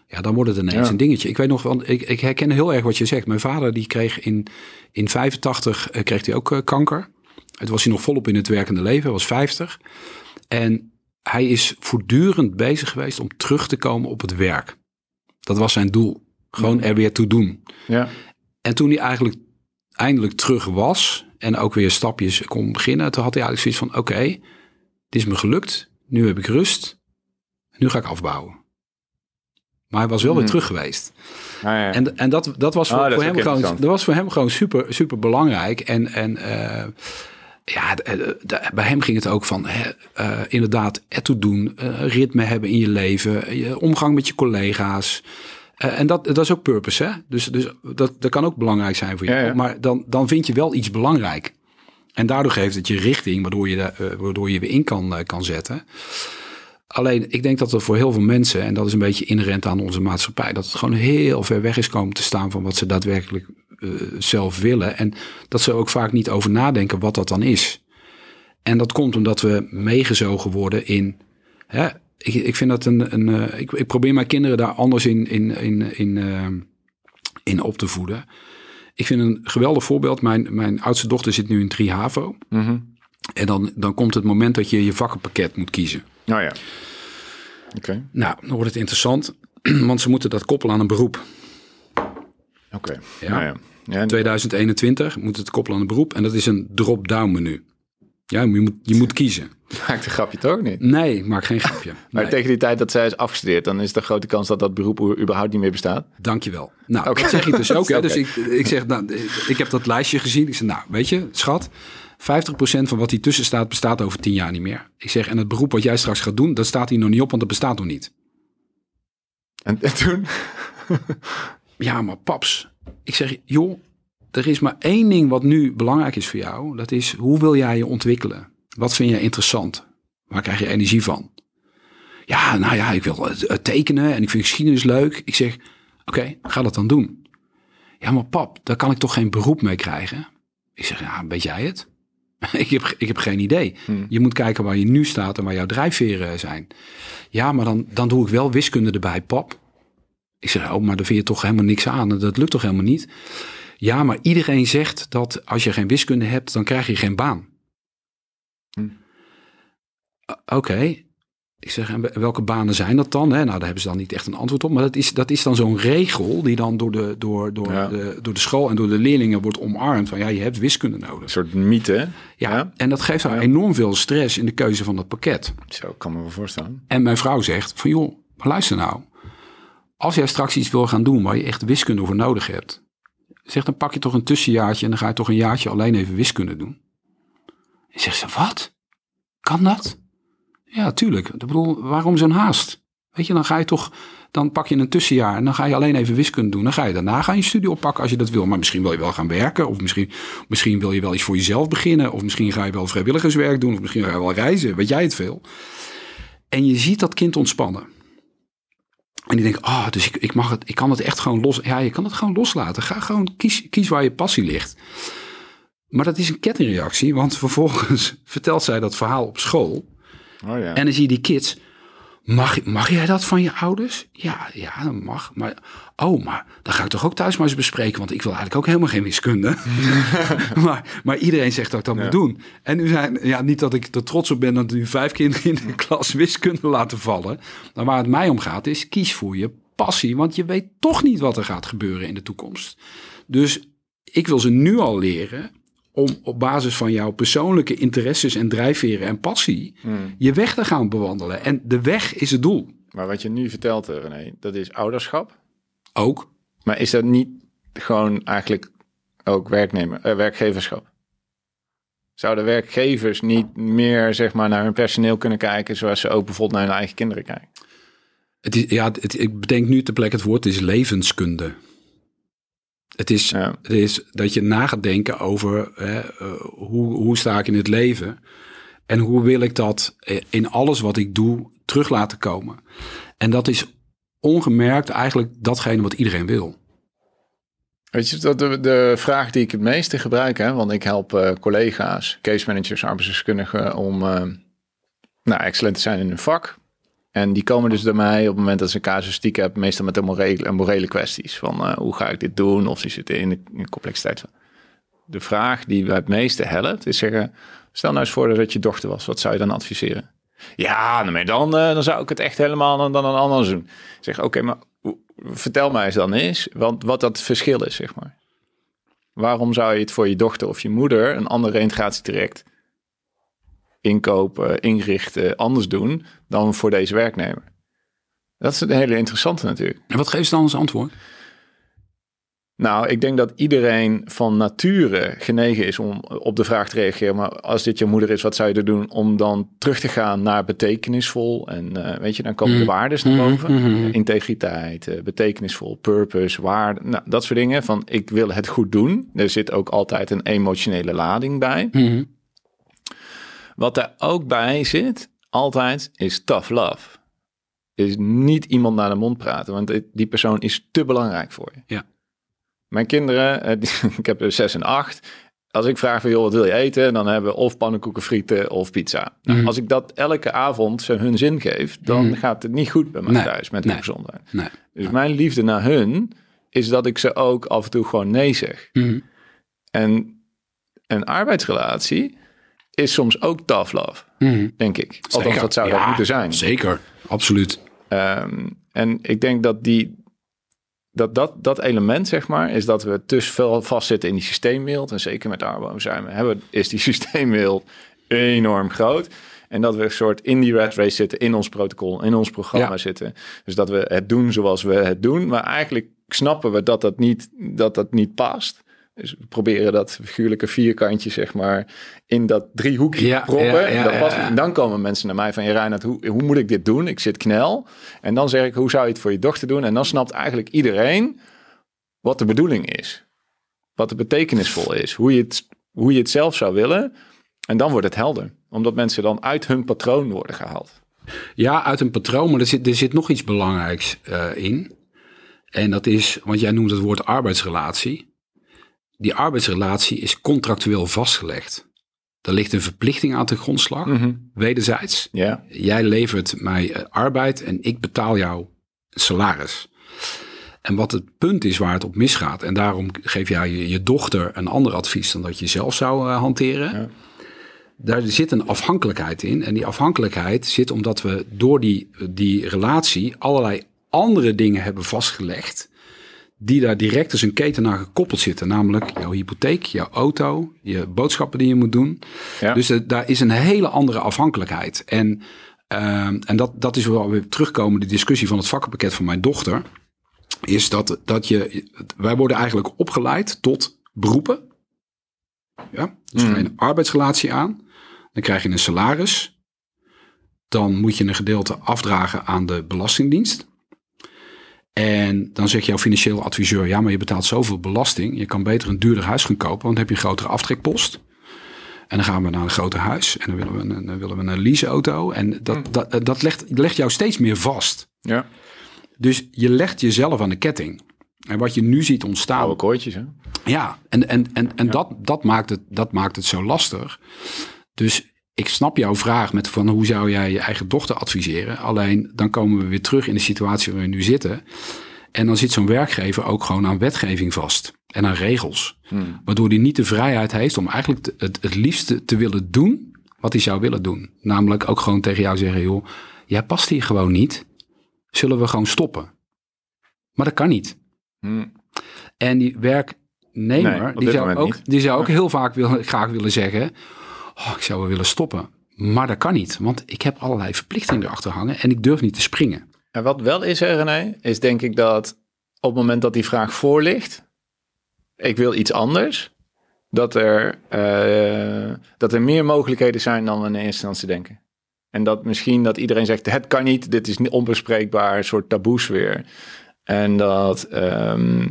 Ja, dan wordt het ineens Ja. een dingetje. Ik weet nog, want ik, ik herken heel erg wat je zegt. Mijn vader die kreeg in, in 85 eh, kreeg hij ook eh, kanker. Het was hij nog volop in het werkende leven. Hij was 50. En hij is voortdurend bezig geweest om terug te komen op het werk. Dat was zijn doel. Gewoon er weer toe doen. Ja, En toen hij eigenlijk eindelijk terug was en ook weer stapjes kon beginnen, toen had hij eigenlijk zoiets van: oké, dit is me gelukt, nu heb ik rust, nu ga ik afbouwen. Maar hij was wel weer Hmm. terug geweest. Nou ja. En, en dat, dat, was voor, Ah, dat voor hem gewoon, dat was voor hem gewoon super, super belangrijk. En, en eh, ja, d- bij hem ging het ook van eh, inderdaad ertoe doen, eh, ritme hebben in je leven, je omgang met je collega's. Eh, en dat, dat is ook purpose, hè? Dus, dus dat, dat kan ook belangrijk zijn voor je. Ja, ja. Maar dan, dan vind je wel iets belangrijk. En daardoor geeft het je richting, waardoor je, de, eh, waardoor je weer in kan, eh, kan zetten. Alleen, ik denk dat er voor heel veel mensen, en dat is een beetje inherent aan onze maatschappij, dat het gewoon heel ver weg is komen te staan van wat ze daadwerkelijk zelf willen. En dat ze ook vaak niet over nadenken wat dat dan is. En dat komt omdat we meegezogen worden in. Hè, ik, ik vind dat een. een eh, ik, ik probeer mijn kinderen daar anders in, in, in, in, eh, in op te voeden. ik vind een geweldig voorbeeld. Mijn, mijn oudste dochter zit nu in 3 HAVO. Mhm. En dan, dan komt het moment dat je je vakkenpakket moet kiezen. Nou ja. Oké. Nou, dan wordt het interessant. Want ze moeten dat koppelen aan een beroep. Oké. Ja. Nou ja. Ja, en- 2021 moet het koppelen aan een beroep. En dat is een drop-down menu. Ja, je moet, je moet kiezen. maakt een grapje toch niet? Nee, maak geen grapje. Maar Nee, tegen die tijd dat zij is afgestudeerd, dan is de grote kans dat dat beroep überhaupt niet meer bestaat. dankjewel. Nou, dat zeg ik dus ook. Hè. Dus ik, ik zeg, nou, ik heb dat lijstje gezien. Ik zeg, nou, weet je, schat, 50% van wat hier tussen staat, bestaat over 10 jaar niet meer. Ik zeg, en het beroep wat jij straks gaat doen, dat staat hier nog niet op, want dat bestaat nog niet. En, en toen? Ja, maar paps, ik zeg, joh, er is maar één ding wat nu belangrijk is voor jou. Dat is, hoe wil jij je ontwikkelen? Wat vind je interessant? Waar krijg je energie van? Ja, nou ja, ik wil het, het tekenen en ik vind geschiedenis leuk. Ik zeg, oké, ga dat dan doen. Ja, maar pap, daar kan ik toch geen beroep mee krijgen? Ik zeg, ja, weet jij het? ik, heb, ik heb geen idee. Je moet kijken waar je nu staat en waar jouw drijfveren zijn. Ja, maar dan, dan doe ik wel wiskunde erbij, pap. Ik zeg, oh, maar daar vind je toch helemaal niks aan. Dat lukt toch helemaal niet? Ja, maar iedereen zegt dat als je geen wiskunde hebt, dan krijg je geen baan. Hm. Oké. Ik zeg, en welke banen zijn dat dan? Nou, daar hebben ze dan niet echt een antwoord op. Maar dat is, dat is dan zo'n regel die dan door de, door, door, Ja. de, door de school en door de leerlingen wordt omarmd. Van ja, je hebt wiskunde nodig. Een soort mythe. Ja, Ja. en dat geeft haar Ja. enorm veel stress in de keuze van dat pakket. Zo, kan me wel voorstellen. En mijn vrouw zegt van joh, maar luister nou. Als jij straks iets wil gaan doen waar je echt wiskunde voor nodig hebt. Zeg dan pak je toch een tussenjaartje en dan ga je toch een jaartje alleen even wiskunde doen. En zegt ze, wat? Kan dat? Ja, tuurlijk. Ik bedoel, waarom zo'n haast? Weet je, dan ga je toch, dan pak je een tussenjaar en dan ga je alleen even wiskunde doen. Dan ga je daarna gaan je studie oppakken als je dat wil. Maar misschien wil je wel gaan werken of misschien, misschien wil je wel iets voor jezelf beginnen. Of misschien ga je wel vrijwilligerswerk doen of misschien ga je wel reizen. Weet jij het veel? En je ziet dat kind ontspannen. En die denkt, ah, dus ik, ik, mag het, ik kan het echt gewoon los. Ja, je kan het gewoon loslaten. Ga gewoon, kies, kies waar je passie ligt. Maar dat is een kettingreactie, want vervolgens vertelt zij dat verhaal op school. Oh ja. En dan zie je die kids. Mag, mag jij dat van je ouders? Ja, ja, dat mag. Maar, oh, maar dan ga ik toch ook thuis maar eens bespreken. Want ik wil eigenlijk ook helemaal geen wiskunde. maar, maar iedereen zegt dat ik dat Ja. moet doen. En nu zijn, ja, niet dat ik er trots op ben dat nu vijf kinderen in de klas wiskunde laten vallen. Maar waar het mij om gaat is, kies voor je passie. Want je weet toch niet wat er gaat gebeuren in de toekomst. Dus ik wil ze nu al leren om op basis van jouw persoonlijke interesses en drijfveren en passie Hmm. je weg te gaan bewandelen. En de weg is het doel. Maar wat je nu vertelt, eh, René, dat is ouderschap. Ook. Maar is dat niet gewoon eigenlijk ook werknemer, eh, werkgeverschap? Zouden werkgevers niet meer zeg maar, naar hun personeel kunnen kijken, zoals ze ook bijvoorbeeld naar hun eigen kinderen kijken? Het is, ja, het, ik bedenk nu ter plekke het woord, het is levenskunde. Het is, Ja. het is dat je na gaat denken over hè, eh, hoe, hoe sta ik in het leven en hoe wil ik dat eh, in alles wat ik doe terug laten komen. En dat is ongemerkt eigenlijk datgene wat iedereen wil. Weet je, dat de, de vraag die ik het meeste gebruik, hè, want ik help eh, collega's, case managers, arbeidsdeskundigen om nou, excellent te zijn in hun vak. En die komen dus bij mij op het moment dat ze een casuïstiek hebben, meestal met de morele, morele kwesties. Van eh, hoe ga ik dit doen? Of die zitten in de, in de complexiteit. De vraag die wij het meeste helpt is zeggen, stel nou eens voor dat je dochter was. Wat zou je dan adviseren? Ja, nou, dan, eh, dan zou ik het echt helemaal dan, dan anders doen. Zeg, oké, maar vertel mij eens dan eens want wat dat verschil is, zeg maar. Waarom zou je het voor je dochter of je moeder een ander reintegratietraject inkopen, inrichten, anders doen dan voor deze werknemer? Dat is een hele interessante natuurlijk. En wat geeft ze dan als antwoord? Nou, ik denk dat iedereen van nature genegen is om op de vraag te reageren. Maar als dit je moeder is, wat zou je er doen om dan terug te gaan naar betekenisvol? En eh, weet je, dan komen de waardes naar boven. Integriteit, eh, betekenisvol, purpose, waarde. Nou, dat soort dingen. Van ik wil het goed doen. Er zit ook altijd een emotionele lading bij. Wat daar ook bij zit, altijd, is tough love. Is niet iemand naar de mond praten, want die persoon is te belangrijk voor je. Ja. Mijn kinderen, eh, die- ik heb er zes en acht. Als ik vraag van, joh, wat wil je eten? Dan hebben we of pannenkoeken, frieten of pizza. Nou, Mhm. Als ik dat elke avond ze hun zin geef, dan Mhm. gaat het niet goed bij mij Nee, thuis met hun nee. gezondheid. Nee. Dus mijn liefde naar hun is dat ik ze ook af en toe gewoon nee zeg. Mhm. En een arbeidsrelatie is soms ook tough love, Mhm. denk ik. Althans, Zeker. dat zou Ja, dat moeten zijn. Zeker, absoluut. Ehm, en ik denk dat die, dat, dat dat element, zeg maar, is dat we te veel vastzitten in die systeemwereld. En zeker met we, hebben, is die systeemwereld enorm groot. En dat we een soort in die rat race zitten, in ons protocol, in ons programma Ja. zitten. Dus dat we het doen zoals we het doen. Maar eigenlijk snappen we dat dat niet, dat dat niet past. Dus we proberen dat figuurlijke vierkantje, zeg maar, in dat driehoekje Ja, te proppen. ja, ja, dat. En dan komen mensen naar mij van, ja, Reinhard, hoe, hoe moet ik dit doen? Ik zit knel. En dan zeg ik, hoe zou je het voor je dochter doen? En dan snapt eigenlijk iedereen wat de bedoeling is. Wat de betekenisvol is. Hoe je het, hoe je het zelf zou willen. En dan wordt het helder. Omdat mensen dan uit hun patroon worden gehaald. Ja, uit een patroon, maar er zit, er zit nog iets belangrijks eh, in. En dat is, want jij noemt het woord arbeidsrelatie. Die arbeidsrelatie is contractueel vastgelegd. Er ligt een verplichting aan de grondslag, wederzijds. Ja, Jij levert mij eh, arbeid en ik betaal jou salaris. En wat het punt is waar het op misgaat, en daarom geef jij je, je dochter een ander advies dan dat je zelf zou eh, hanteren. Ja. Daar zit een afhankelijkheid in. En die afhankelijkheid zit omdat we door die, die relatie allerlei andere dingen hebben vastgelegd. Die daar direct als een keten aan gekoppeld zitten. Namelijk jouw hypotheek, jouw auto, je boodschappen die je moet doen. Ja. Dus eh, daar is een hele andere afhankelijkheid. En, ehm, en dat, dat is wel weer terugkomen, de discussie van het vakkenpakket van mijn dochter. Is dat, dat je, wij worden eigenlijk opgeleid tot beroepen. Ja, dus ga je een arbeidsrelatie aan. Dan krijg je een salaris. Dan moet je een gedeelte afdragen aan de Belastingdienst. En dan zegt jouw financieel adviseur: ja, maar je betaalt zoveel belasting. Je kan beter een duurder huis gaan kopen, want dan heb je een grotere aftrekpost. En dan gaan we naar een groter huis en dan willen we een, dan willen we een leaseauto. En dat, dat, dat legt, legt jou steeds meer vast. ja. Dus je legt jezelf aan de ketting. En wat je nu ziet ontstaan. oude kooitjes. Hè? Ja, en, en, en, en dat, dat, maakt het, dat maakt het zo lastig. Dus ik snap jouw vraag met van hoe zou jij je eigen dochter adviseren. Alleen dan komen we weer terug in de situatie waar we nu zitten. En dan zit zo'n werkgever ook gewoon aan wetgeving vast. En aan regels. Waardoor hij niet de vrijheid heeft om eigenlijk het, het liefste te willen doen wat hij zou willen doen. Namelijk ook gewoon tegen jou zeggen, joh, jij past hier gewoon niet. Zullen we gewoon stoppen? Maar dat kan niet. Hm. En die werknemer, Nee, die, zou ook, niet. die zou ook heel vaak willen, graag willen zeggen, oh, ik zou willen stoppen. Maar dat kan niet, want ik heb allerlei verplichtingen erachter hangen en ik durf niet te springen. En wat wel is, hè, René, is denk ik dat op het moment dat die vraag voor ligt, ik wil iets anders, dat er, eh, dat er meer mogelijkheden zijn dan we in eerste instantie denken. En dat misschien dat iedereen zegt, het kan niet, dit is onbespreekbaar, een soort taboes weer. En dat ehm,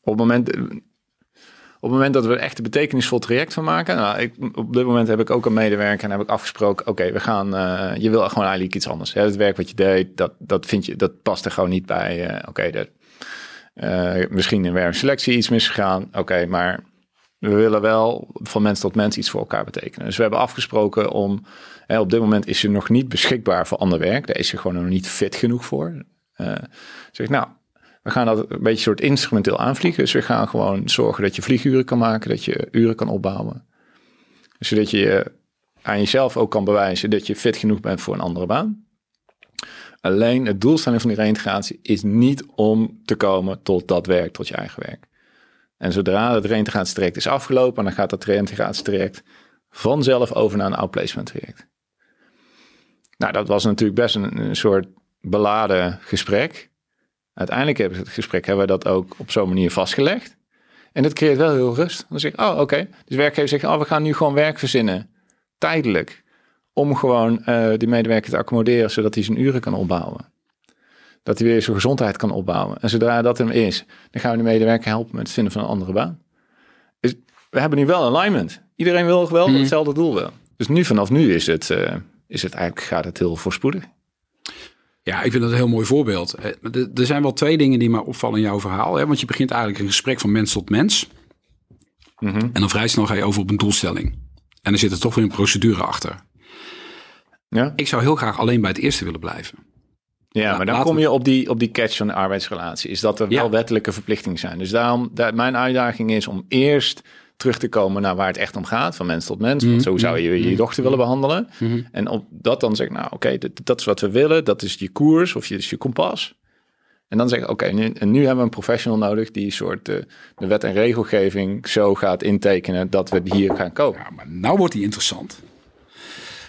op het moment... Op het moment dat we er echt een betekenisvol traject van maken. Nou, ik, op dit moment heb ik ook een medewerker en heb ik afgesproken. Oké, we gaan. eh, je wil gewoon eigenlijk iets anders. Hè? Het werk wat je deed, dat, dat vind je, dat past er gewoon niet bij. eh, Oké, dat eh, misschien in werkselectie iets misgegaan. Oké, maar we willen wel van mens tot mens iets voor elkaar betekenen. Dus we hebben afgesproken om. Hè, op dit moment is ze nog niet beschikbaar voor ander werk. Daar is ze gewoon nog niet fit genoeg voor. Eh zeg nou, we gaan dat een beetje soort instrumenteel aanvliegen. Dus we gaan gewoon zorgen dat je vlieguren kan maken, dat je uren kan opbouwen. Zodat je aan jezelf ook kan bewijzen dat je fit genoeg bent voor een andere baan. Alleen het doelstelling van die reïntegratie is niet om te komen tot dat werk, tot je eigen werk. En zodra het reïntegratietraject is afgelopen, dan gaat dat reïntegratietraject vanzelf over naar een outplacement traject. Nou, dat was natuurlijk best een, een soort beladen gesprek. Uiteindelijk hebben we het gesprek hebben dat ook op zo'n manier vastgelegd. En dat creëert wel heel rust. Dan zeg ik, oh oké. Dus werkgever zegt, oh we gaan nu gewoon werk verzinnen. Tijdelijk. Om gewoon eh, die medewerker te accommoderen, zodat hij zijn uren kan opbouwen. Dat hij weer zijn gezondheid kan opbouwen. En zodra dat hem is, dan gaan we de medewerker helpen met het vinden van een andere baan. Dus we hebben nu wel alignment. Iedereen wil wel Mhm. hetzelfde doel wel. Dus nu vanaf nu is het, eh, is het eigenlijk, gaat het heel voorspoedig. Ja, ik vind dat een heel mooi voorbeeld. Eh, Er zijn wel twee dingen die mij opvallen in jouw verhaal. Hè? Want je begint eigenlijk een gesprek van mens tot mens. Mhm. En dan vrij snel ga je over op een doelstelling. En er zit er toch weer een procedure achter. Ja? Ik zou heel graag alleen bij het eerste willen blijven. Ja, maar dan kom we- je op die, op die catch van de arbeidsrelatie. Is dat er wel Ja. wettelijke verplichtingen zijn. Dus daarom, daar, mijn uitdaging is om eerst terug te komen naar waar het echt om gaat. Van mens tot mens. Want zo zou je je dochter willen behandelen. En op dat dan zeg ik, nou oké, dat, dat is wat we willen. Dat is je koers of je, is je kompas. En dan zeg ik, oké, nu, en nu hebben we een professional nodig... die soort eh, de wet en regelgeving zo gaat intekenen... dat we hier gaan kopen. Ja, maar nou wordt die interessant.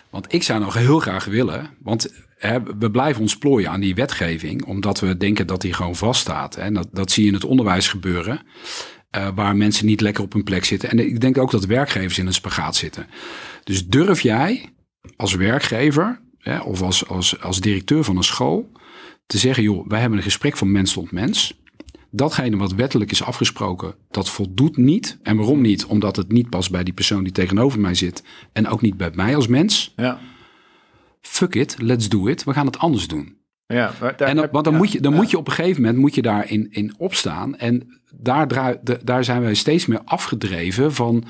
Want ik zou nog heel graag willen, want hè, we blijven ons plooien aan die wetgeving, omdat we denken dat die gewoon vaststaat. Hè. En dat, dat zie je in het onderwijs gebeuren, eh, waar mensen niet lekker op hun plek zitten. En ik denk ook dat werkgevers in een spagaat zitten. Dus durf jij als werkgever hè, of als, als, als directeur van een school te zeggen, joh, wij hebben een gesprek van mens tot mens. Datgene wat wettelijk is afgesproken, dat voldoet niet. En waarom niet? Omdat het niet past bij die persoon die tegenover mij zit. En ook niet bij mij als mens. Ja, Fuck it, let's do it. We gaan het anders doen. Ja En dan, want dan, ja, moet je, dan ja. moet je op een gegeven moment moet je daarin in opstaan. En daar, draai- de- daar zijn wij steeds meer afgedreven van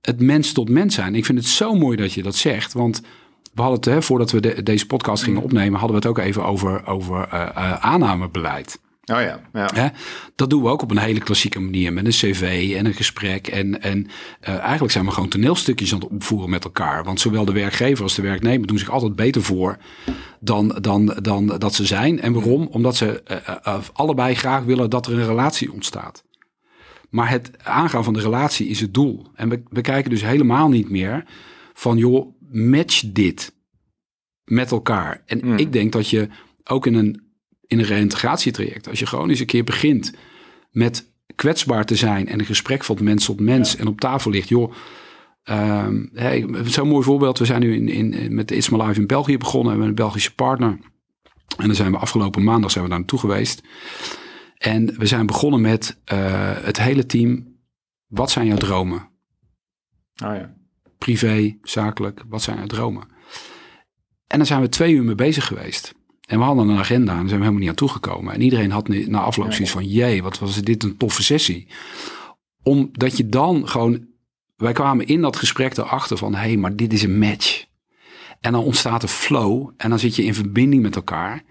het mens tot mens zijn. Ik vind het zo mooi dat je dat zegt. Want we hadden het, hè, voordat we de- deze podcast Mm. gingen opnemen, hadden we het ook even over, over eh, eh, aannamebeleid. Oh ja, ja. Dat doen we ook op een hele klassieke manier met een cv en een gesprek. En, en eh, eigenlijk zijn we gewoon toneelstukjes aan het opvoeren met elkaar. Want zowel de werkgever als de werknemer doen zich altijd beter voor dan, dan, dan dat ze zijn. En waarom? Omdat ze eh, eh, allebei graag willen dat er een relatie ontstaat. Maar het aangaan van de relatie is het doel. En we, we kijken dus helemaal niet meer van, joh, match dit met elkaar. En Mm. ik denk dat je ook in een, in een reïntegratietraject, als je gewoon eens een keer begint met kwetsbaar te zijn en een gesprek van mens tot mens en op tafel ligt, joh. ehm hey, Zo'n mooi voorbeeld. We zijn nu in, in, met It's My Life in België begonnen. We hebben een Belgische partner. En dan zijn we afgelopen maandag zijn we daar naartoe geweest. En we zijn begonnen met eh, het hele team. Wat zijn jouw dromen? Oh ja. privé, zakelijk, wat zijn jouw dromen? En daar zijn we twee uur mee bezig geweest. En we hadden een agenda en daar zijn we helemaal niet aan toegekomen. En iedereen had nu- na afloop zoiets van, jee, wat was dit een toffe sessie. Omdat je dan gewoon, wij kwamen in dat gesprek erachter van, hé, hey, maar dit is een match. En dan ontstaat een flow en dan zit je in verbinding met elkaar.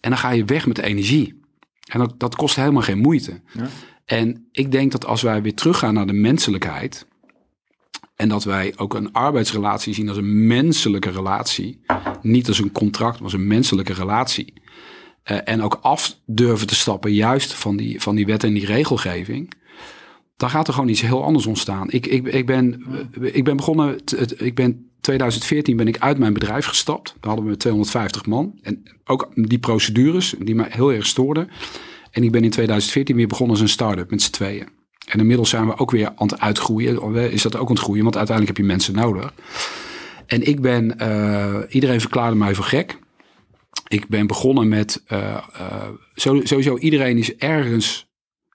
En dan ga je weg met de energie. En dat, dat kost helemaal geen moeite. Ja. En ik denk dat als wij weer teruggaan naar de menselijkheid, en dat wij ook een arbeidsrelatie zien als een menselijke relatie. Niet als een contract, maar als een menselijke relatie. Eh, en ook af durven te stappen, juist van die, van die wet en die regelgeving. Dan gaat er gewoon iets heel anders ontstaan. Ik, ik, ik, ben, ik ben begonnen, ik ben 2014 ben ik uit mijn bedrijf gestapt. Daar hadden we 250 man. En ook die procedures die mij heel erg stoorden. En ik ben in 2014 weer begonnen als een start-up met z'n tweeën. En inmiddels zijn we ook weer aan het uitgroeien. Is dat ook aan het groeien? Want uiteindelijk heb je mensen nodig. En ik ben, eh, iedereen verklaarde mij voor gek. Ik ben begonnen met, eh, eh, sowieso iedereen is ergens,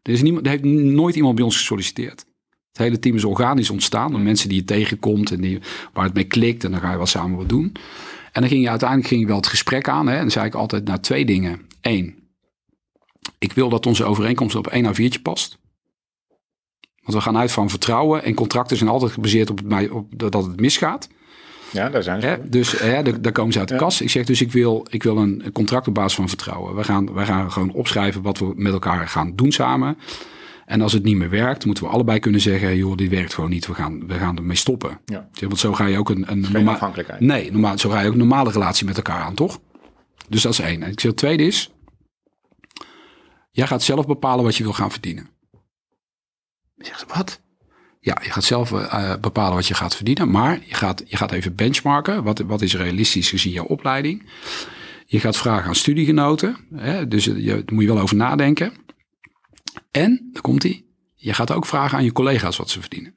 er, is niemand, heeft nooit iemand bij ons gesolliciteerd. Het hele team is organisch ontstaan door mensen die je tegenkomt en die, waar het mee klikt. En dan ga je wel samen wat doen. En dan ging je uiteindelijk ging je wel het gesprek aan. Hè, en dan zei ik altijd nou twee dingen. Eén, ik wil dat onze overeenkomst op één A4'tje past. Want we gaan uit van vertrouwen en contracten zijn altijd gebaseerd op, het, op dat het misgaat. ja, daar zijn ze. Hè? Dus hè, daar, komen ze uit de Ja. kast. Ik zeg dus, ik wil, ik wil een, contract op basis van vertrouwen. We gaan, wij gaan gewoon opschrijven wat we met elkaar gaan doen samen. En als het niet meer werkt, moeten we allebei kunnen zeggen... joh, dit werkt gewoon niet, we gaan, we gaan ermee stoppen. Ja. Want zo ga je ook een, een afhankelijkheid. Nee, normaal, zo ga je ook een normale relatie met elkaar aan, toch? Dus dat is één. En ik zeg, het tweede is... jij gaat zelf bepalen wat je wil gaan verdienen. Ik zeg, wat? Ja, je gaat zelf eh, bepalen wat je gaat verdienen. Maar je gaat, je gaat even benchmarken. Wat, wat is realistisch gezien jouw opleiding? Je gaat vragen aan studiegenoten. Hè, dus je, daar moet je wel over nadenken. En, daar komt hij. Je gaat ook vragen aan je collega's wat ze verdienen.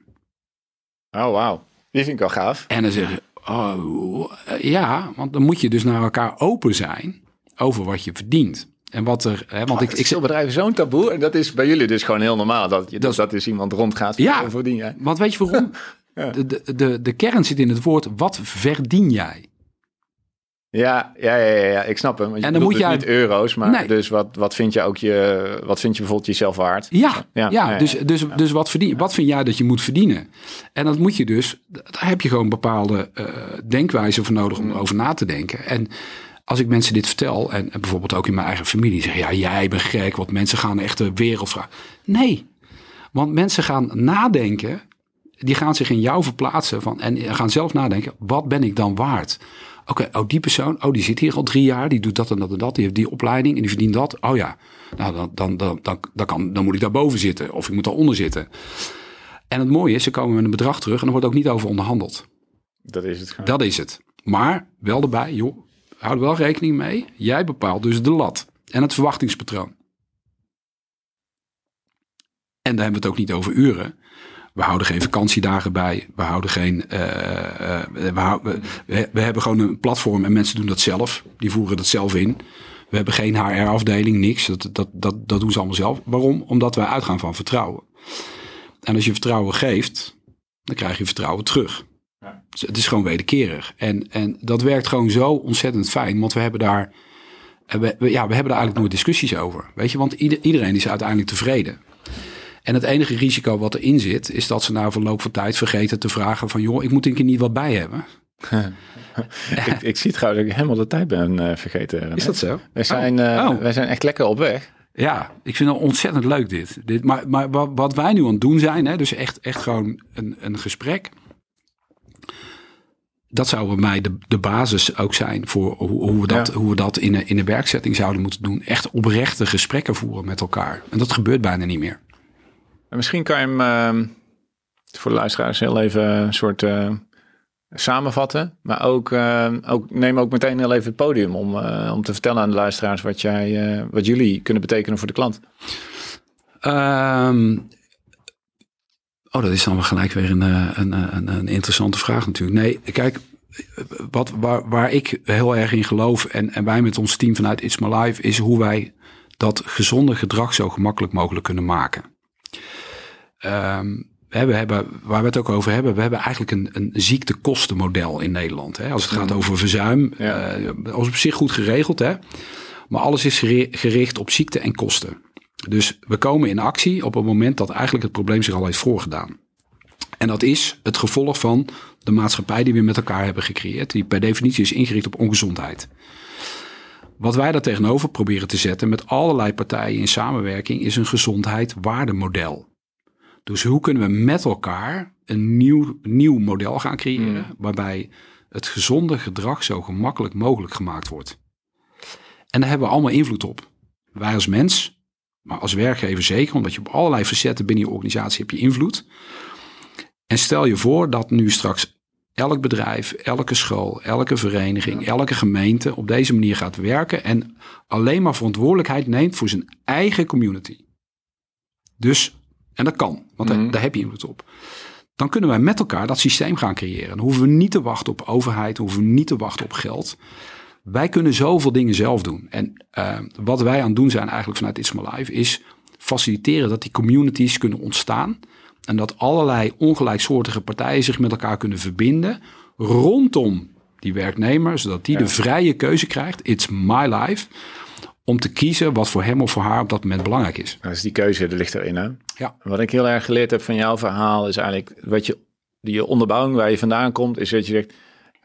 Oh, wauw. Die vind ik wel gaaf. En dan zeggen oh, eh, ja, want dan moet je dus naar elkaar open zijn over wat je verdient. En wat er, hè, want ik, ik, bedrijven zo'n taboe. En dat is bij jullie dus gewoon heel normaal. Dat, je, Dat dat, is- iemand rondgaat. Ja. Verdien jij. want weet je waarom? Ja. de, de, de, de kern zit in het woord, wat verdien jij? Ja, ja, ja, ja, ja, ik snap hem. Want je En dan moet dus jij- niet euro's, maar Nee. dus wat, wat vind je ook je, wat vind je bijvoorbeeld jezelf waard? Ja, ja, ja, dus, dus, dus wat, verdien, wat vind jij dat je moet verdienen? En dat moet je dus, daar heb je gewoon bepaalde eh denkwijzen voor nodig Mm. om over na te denken. En als ik mensen dit vertel, en, en bijvoorbeeld ook in mijn eigen familie, zeggen ja, jij bent gek, want mensen gaan echt de wereld vragen. Nee, want mensen gaan nadenken, die gaan zich in jou verplaatsen van, en gaan zelf nadenken, wat ben ik dan waard? Oké, oh die persoon, oh die zit hier al drie jaar, die doet dat en dat en dat, die heeft die opleiding en die verdient dat. Oh ja, nou dan, dan, dan, dan, dan, kan, dan moet ik daarboven zitten of ik moet daaronder zitten. En het mooie is, ze komen met een bedrag terug en er wordt ook niet over onderhandeld. Dat is het gewoon. Dat is het. Maar wel erbij, joh, houd wel rekening mee. Jij bepaalt dus de lat en het verwachtingspatroon. En daar hebben we het ook niet over uren. We houden geen vakantiedagen bij. We houden geen. Uh, uh, we, we, we, hebben gewoon een platform en mensen doen dat zelf. Die voeren dat zelf in. We hebben geen HR-afdeling, niks. Dat, dat, dat, dat doen ze allemaal zelf. Waarom? Omdat wij uitgaan van vertrouwen. En als je vertrouwen geeft, dan krijg je vertrouwen terug. Ja. Dus het is gewoon wederkerig. En, en dat werkt gewoon zo ontzettend fijn. Want we hebben daar. We, we, ja, we hebben daar eigenlijk nooit discussies over. Weet je, want ieder, iedereen is uiteindelijk tevreden. En het enige risico wat erin zit, is dat ze na verloop van tijd vergeten te vragen van... joh, ik moet een keer niet wat bij hebben. ik, ik, zie trouwens dat ik helemaal de tijd ben uh, vergeten. Is dat zo? Wij zijn, oh. Uh, wij zijn echt lekker op weg. Ja, ik vind het ontzettend leuk dit. dit maar maar wat, wat wij nu aan het doen zijn, hè, dus echt, echt gewoon een, een gesprek. Dat zou bij mij de, de basis ook zijn voor hoe, hoe we dat, hoe we dat in, een, in een werkzetting zouden moeten doen. Echt oprechte gesprekken voeren met elkaar. En dat gebeurt bijna niet meer. En misschien kan je hem uh, voor de luisteraars heel even een soort uh, samenvatten. Maar ook, uh, ook, neem ook meteen heel even het podium om, uh, om te vertellen aan de luisteraars wat, jij, wat jullie kunnen betekenen voor de klant. Um, oh, dat is dan wel gelijk weer een, een, een, een interessante vraag natuurlijk. Nee, kijk, wat, waar, waar ik heel erg in geloof en, en wij met ons team vanuit It's My Life is hoe wij dat gezonde gedrag zo gemakkelijk mogelijk kunnen maken. Um, we hebben, waar we het ook over hebben, we hebben eigenlijk een, een ziektekostenmodel in Nederland. Hè? Als het gaat over verzuim, ja. uh, als op zich goed geregeld. Hè? Maar alles is gericht op ziekte en kosten. Dus we komen in actie op het moment dat eigenlijk het probleem zich al heeft voorgedaan. En dat is het gevolg van de maatschappij die we met elkaar hebben gecreëerd, die per definitie is ingericht op ongezondheid. Wat wij daar tegenover proberen te zetten met allerlei partijen in samenwerking is een gezondheid-waardemodel. Dus hoe kunnen we met elkaar een nieuw, nieuw model gaan creëren mm. waarbij het gezonde gedrag zo gemakkelijk mogelijk gemaakt wordt? En daar hebben we allemaal invloed op. Wij als mens, maar als werkgever zeker, omdat je op allerlei facetten binnen je organisatie heb je invloed. En stel je voor dat nu straks elk bedrijf, elke school, elke vereniging, elke gemeente op deze manier gaat werken en alleen maar verantwoordelijkheid neemt voor zijn eigen community. Dus en dat kan, want daar, mhm. daar, heb je invloed op. Dan kunnen wij met elkaar dat systeem gaan creëren. Dan hoeven we niet te wachten op overheid, hoeven we niet te wachten op geld. Wij kunnen zoveel dingen zelf doen. En uh, wat wij aan het doen zijn eigenlijk vanuit It's My Life is faciliteren dat die communities kunnen ontstaan. En dat allerlei ongelijksoortige partijen zich met elkaar kunnen verbinden rondom die werknemer, zodat die de vrije keuze krijgt. It's my life om te kiezen wat voor hem of voor haar op dat moment belangrijk is. Dus die keuze, er ligt erin hè? Ja. Wat ik heel erg geleerd heb van jouw verhaal is eigenlijk, wat je, die onderbouwing waar je vandaan komt, is dat je zegt,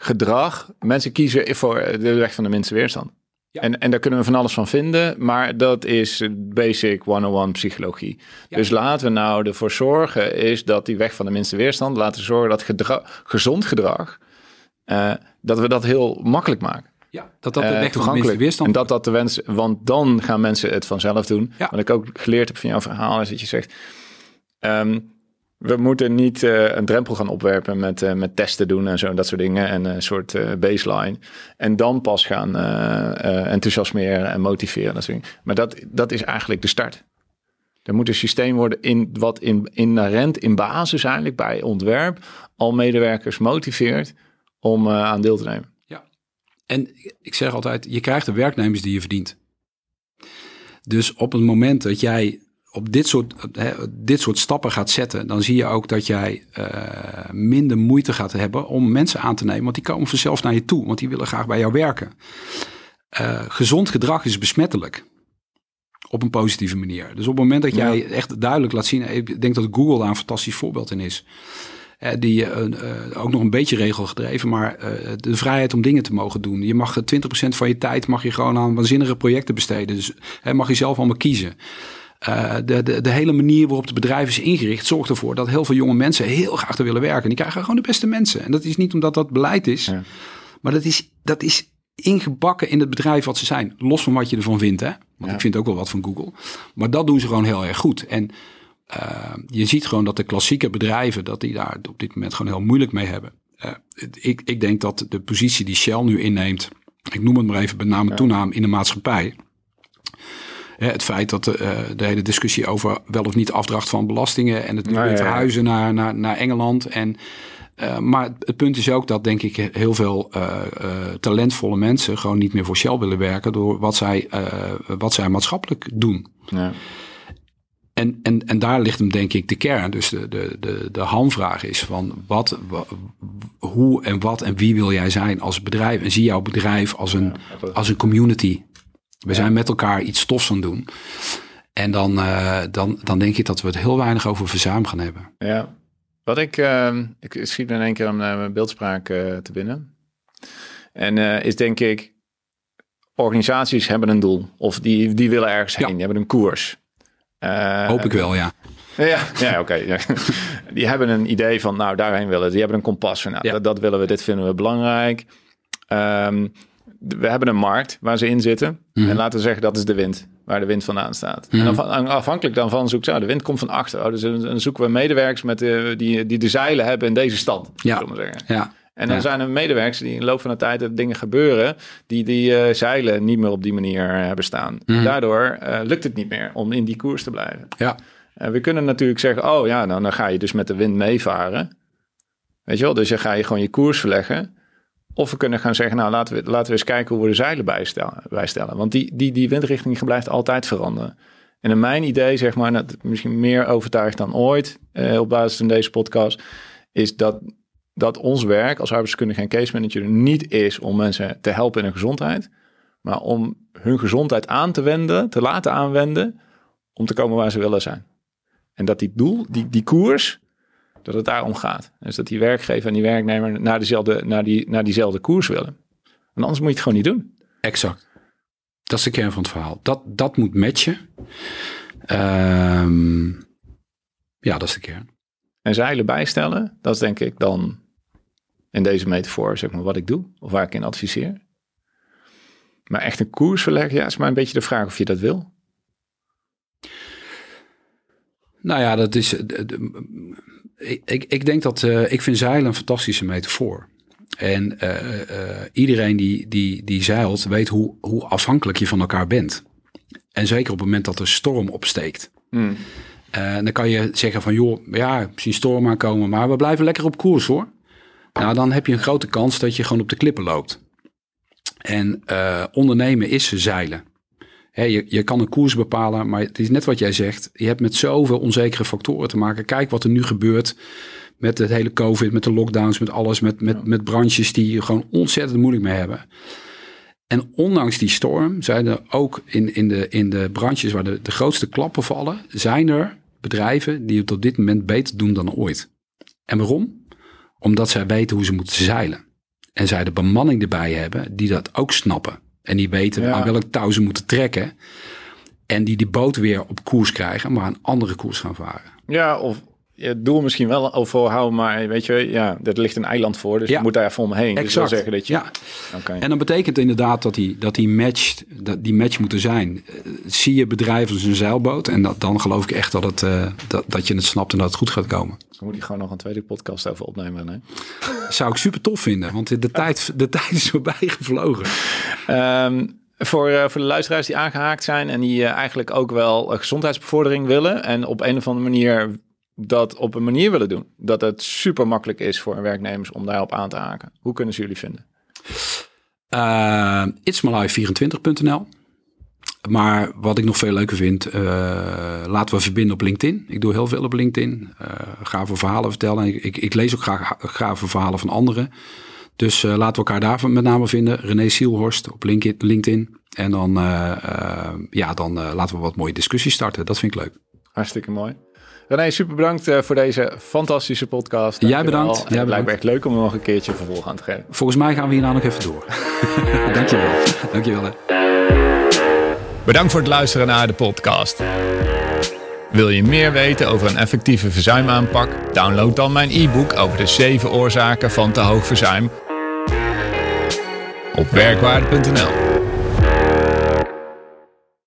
gedrag, mensen kiezen voor de weg van de minste weerstand. Ja. En, en daar kunnen we van alles van vinden, maar dat is basic 101 psychologie. Dus laten we nou ervoor zorgen, is dat die weg van de minste weerstand, laten we zorgen dat gedrag, gezond gedrag, uh, dat we dat heel makkelijk maken. Ja, dat dat de weg uh, van de weerstand En dat dat de wens, want dan gaan mensen het vanzelf doen. Ja. Wat ik ook geleerd heb van jouw verhaal is dat je zegt, um, we moeten niet uh, een drempel gaan opwerpen met, uh, met testen doen en zo, dat soort dingen. En een soort uh, baseline. En dan pas gaan enthousiasmeren en motiveren. Dat soort. Maar dat, dat is eigenlijk de start. Er moet een systeem worden in, wat in, inherent in basis eigenlijk bij ontwerp al medewerkers motiveert om aan deel te nemen. En ik zeg altijd, je krijgt de werknemers die je verdient. Dus op het moment dat jij op dit soort, hè, dit soort stappen gaat zetten, dan zie je ook dat jij uh, minder moeite gaat hebben om mensen aan te nemen. Want die komen vanzelf naar je toe, want die willen graag bij jou werken. Uh, gezond gedrag is besmettelijk. Op een positieve manier. Dus op het moment dat jij echt duidelijk laat zien, ik denk dat Google daar een fantastisch voorbeeld in is. Uh, die ook nog een beetje regelgedreven, maar de vrijheid om dingen te mogen doen. Je mag 20% van je tijd mag je gewoon aan waanzinnige projecten besteden. Dus mag je zelf allemaal kiezen. Uh, de, de, de, hele manier waarop het bedrijf is ingericht zorgt ervoor dat heel veel jonge mensen heel graag er willen werken. Die krijgen gewoon de beste mensen. En dat is niet omdat dat beleid is, ja. maar dat is, dat is ingebakken in het bedrijf wat ze zijn. Los van wat je ervan vindt. Hè? Want ik vind ook wel wat van Google. Maar dat doen ze gewoon heel erg goed. En uh, je ziet gewoon dat de klassieke bedrijven, dat die daar op dit moment gewoon heel moeilijk mee hebben. Uh, ik, ik denk dat de positie die Shell nu inneemt, ik noem het maar even, met name toename in de maatschappij het feit dat de, uh, de, hele discussie over wel of niet afdracht van belastingen en het nou, verhuizen Naar, naar, naar Engeland. En, uh, maar het punt is ook dat, denk ik, heel veel uh, talentvolle mensen gewoon niet meer voor Shell willen werken door wat zij, wat zij maatschappelijk doen. Ja. En, en, en daar ligt hem denk ik de kern. Dus de, de, de, de hamvraag is van wat, hoe en wat en wie wil jij zijn als bedrijf? En zie jouw bedrijf als een, als een community we zijn met elkaar iets stofs aan het doen. En dan, uh, dan, dan denk ik dat we het heel weinig over verzuim gaan hebben. Ja, wat ik, uh, ik schiet in één keer aan mijn beeldspraak uh, te binnen. En is denk ik, organisaties hebben een doel. Of die, die willen ergens heen, die hebben een koers. Hoop ik wel, ja. Ja, ja oké. Ja. Die hebben een idee van, nou, daarheen willen. Die hebben een kompas van, nou, ja. dat, dat, willen we, dit vinden we belangrijk. Um, we hebben een markt waar ze in zitten. Mhm. En laten we zeggen dat is de wind, waar de wind vandaan staat. En mhm. dan, afhankelijk dan van zoek zo, de wind komt van achter. Oh, dus dan zoeken we medewerkers met de, die, die de zeilen hebben in deze stand. Ja. zeggen. ja. En dan zijn er medewerkers die in de loop van de tijd dingen gebeuren die die uh, zeilen niet meer op die manier hebben staan. Mhm. Daardoor uh, lukt het niet meer om in die koers te blijven. Ja. En we kunnen natuurlijk zeggen, oh ja, nou, dan ga je dus met de wind meevaren. Weet je wel, dus dan ga je gewoon je koers verleggen. Of we kunnen gaan zeggen, nou laten we, laten we eens kijken hoe we de zeilen bijstellen. Want die, die, die windrichting blijft altijd veranderen. En in mijn idee, zeg maar, misschien meer overtuigd dan ooit eh, op basis van deze podcast, is dat, dat ons werk als arbeidskundige en case manager niet is om mensen te helpen in hun gezondheid, maar om hun gezondheid aan te wenden, te laten aanwenden, om te komen waar ze willen zijn. En dat die doel, die, die koers, dat het daarom gaat. Dus dat die werkgever en die werknemer naar, dezelfde, naar, die, naar diezelfde koers willen. En anders moet je het gewoon niet doen. Exact. Dat is de kern van het verhaal. Dat, dat moet matchen. Um, ja, dat is de kern. En zeilen bijstellen, dat is denk ik dan in deze metafoor zeg maar wat ik doe. Of waar ik in adviseer. Maar echt een koers verleggen, ja, is maar een beetje de vraag of je dat wil. Nou ja, dat is ik, ik denk dat uh, ik vind zeilen een fantastische metafoor. En uh, uh, iedereen die, die, die zeilt weet hoe, hoe afhankelijk je van elkaar bent. En zeker op het moment dat er storm opsteekt. Hmm. dan kan je zeggen van joh, ja, misschien storm aankomen, maar we blijven lekker op koers hoor. Nou, dan heb je een grote kans dat je gewoon op de klippen loopt. En ondernemen is zeilen je, je kan een koers bepalen, maar het is net wat jij zegt. Je hebt met zoveel onzekere factoren te maken. Kijk wat er nu gebeurt met het hele COVID, met de lockdowns, met alles, met, met, met branches die gewoon ontzettend moeilijk mee hebben. En ondanks die storm zijn er ook in, in, de, in de branches waar de, de grootste klappen vallen, zijn er bedrijven die het op dit moment beter doen dan ooit. En waarom? Omdat zij weten hoe ze moeten zeilen. En zij de bemanning erbij hebben die dat ook snappen. En die weten aan welk touw ze moeten trekken. En die die boot weer op koers krijgen, maar een andere koers gaan varen. Ja, of het doel misschien wel overhouden, maar weet je, ja, er ligt een eiland voor, dus je moet daar even omheen. Exact. Dus wil zeggen dat je. Ja. Okay. En dan betekent inderdaad dat die, dat die match, dat die match moet er zijn. Uh, zie je bedrijf als een zeilboot en dat, dan geloof ik echt dat, het, uh, dat, dat je het snapt en dat het goed gaat komen. Dan moet je gewoon nog een tweede podcast over opnemen. Hè? Zou ik super tof vinden, want de tijd, de tijd is voorbij gevlogen. Um, voor, uh, voor de luisteraars die aangehaakt zijn en die uh, eigenlijk ook wel gezondheidsbevordering willen en op een of andere manier dat op een manier willen doen. Dat het super makkelijk is voor werknemers om daarop aan te haken. Hoe kunnen ze jullie vinden? Uh, itsmalive24.nl maar wat ik nog veel leuker vind, uh, laten we verbinden op LinkedIn. Ik doe heel veel op LinkedIn. Uh, ga voor verhalen vertellen. Ik, ik, ik, lees ook graag, voor verhalen van anderen. Dus uh, laten we elkaar daar met name vinden. René Sielhorst op LinkedIn. En dan, ja, dan laten we wat mooie discussies starten. Dat vind ik leuk. Hartstikke mooi. René, super bedankt voor deze fantastische podcast. Dank Jij bedankt. Jij bedankt. lijkt me echt leuk om nog een keertje vervolg aan te geven. Volgens mij gaan we hierna nog even door. Dankjewel. Dankjewel. Hè. Bedankt voor het luisteren naar de podcast. Wil je meer weten over een effectieve verzuimaanpak? Download dan mijn e-book over de 7 oorzaken van te hoog verzuim op werkwaarde.nl.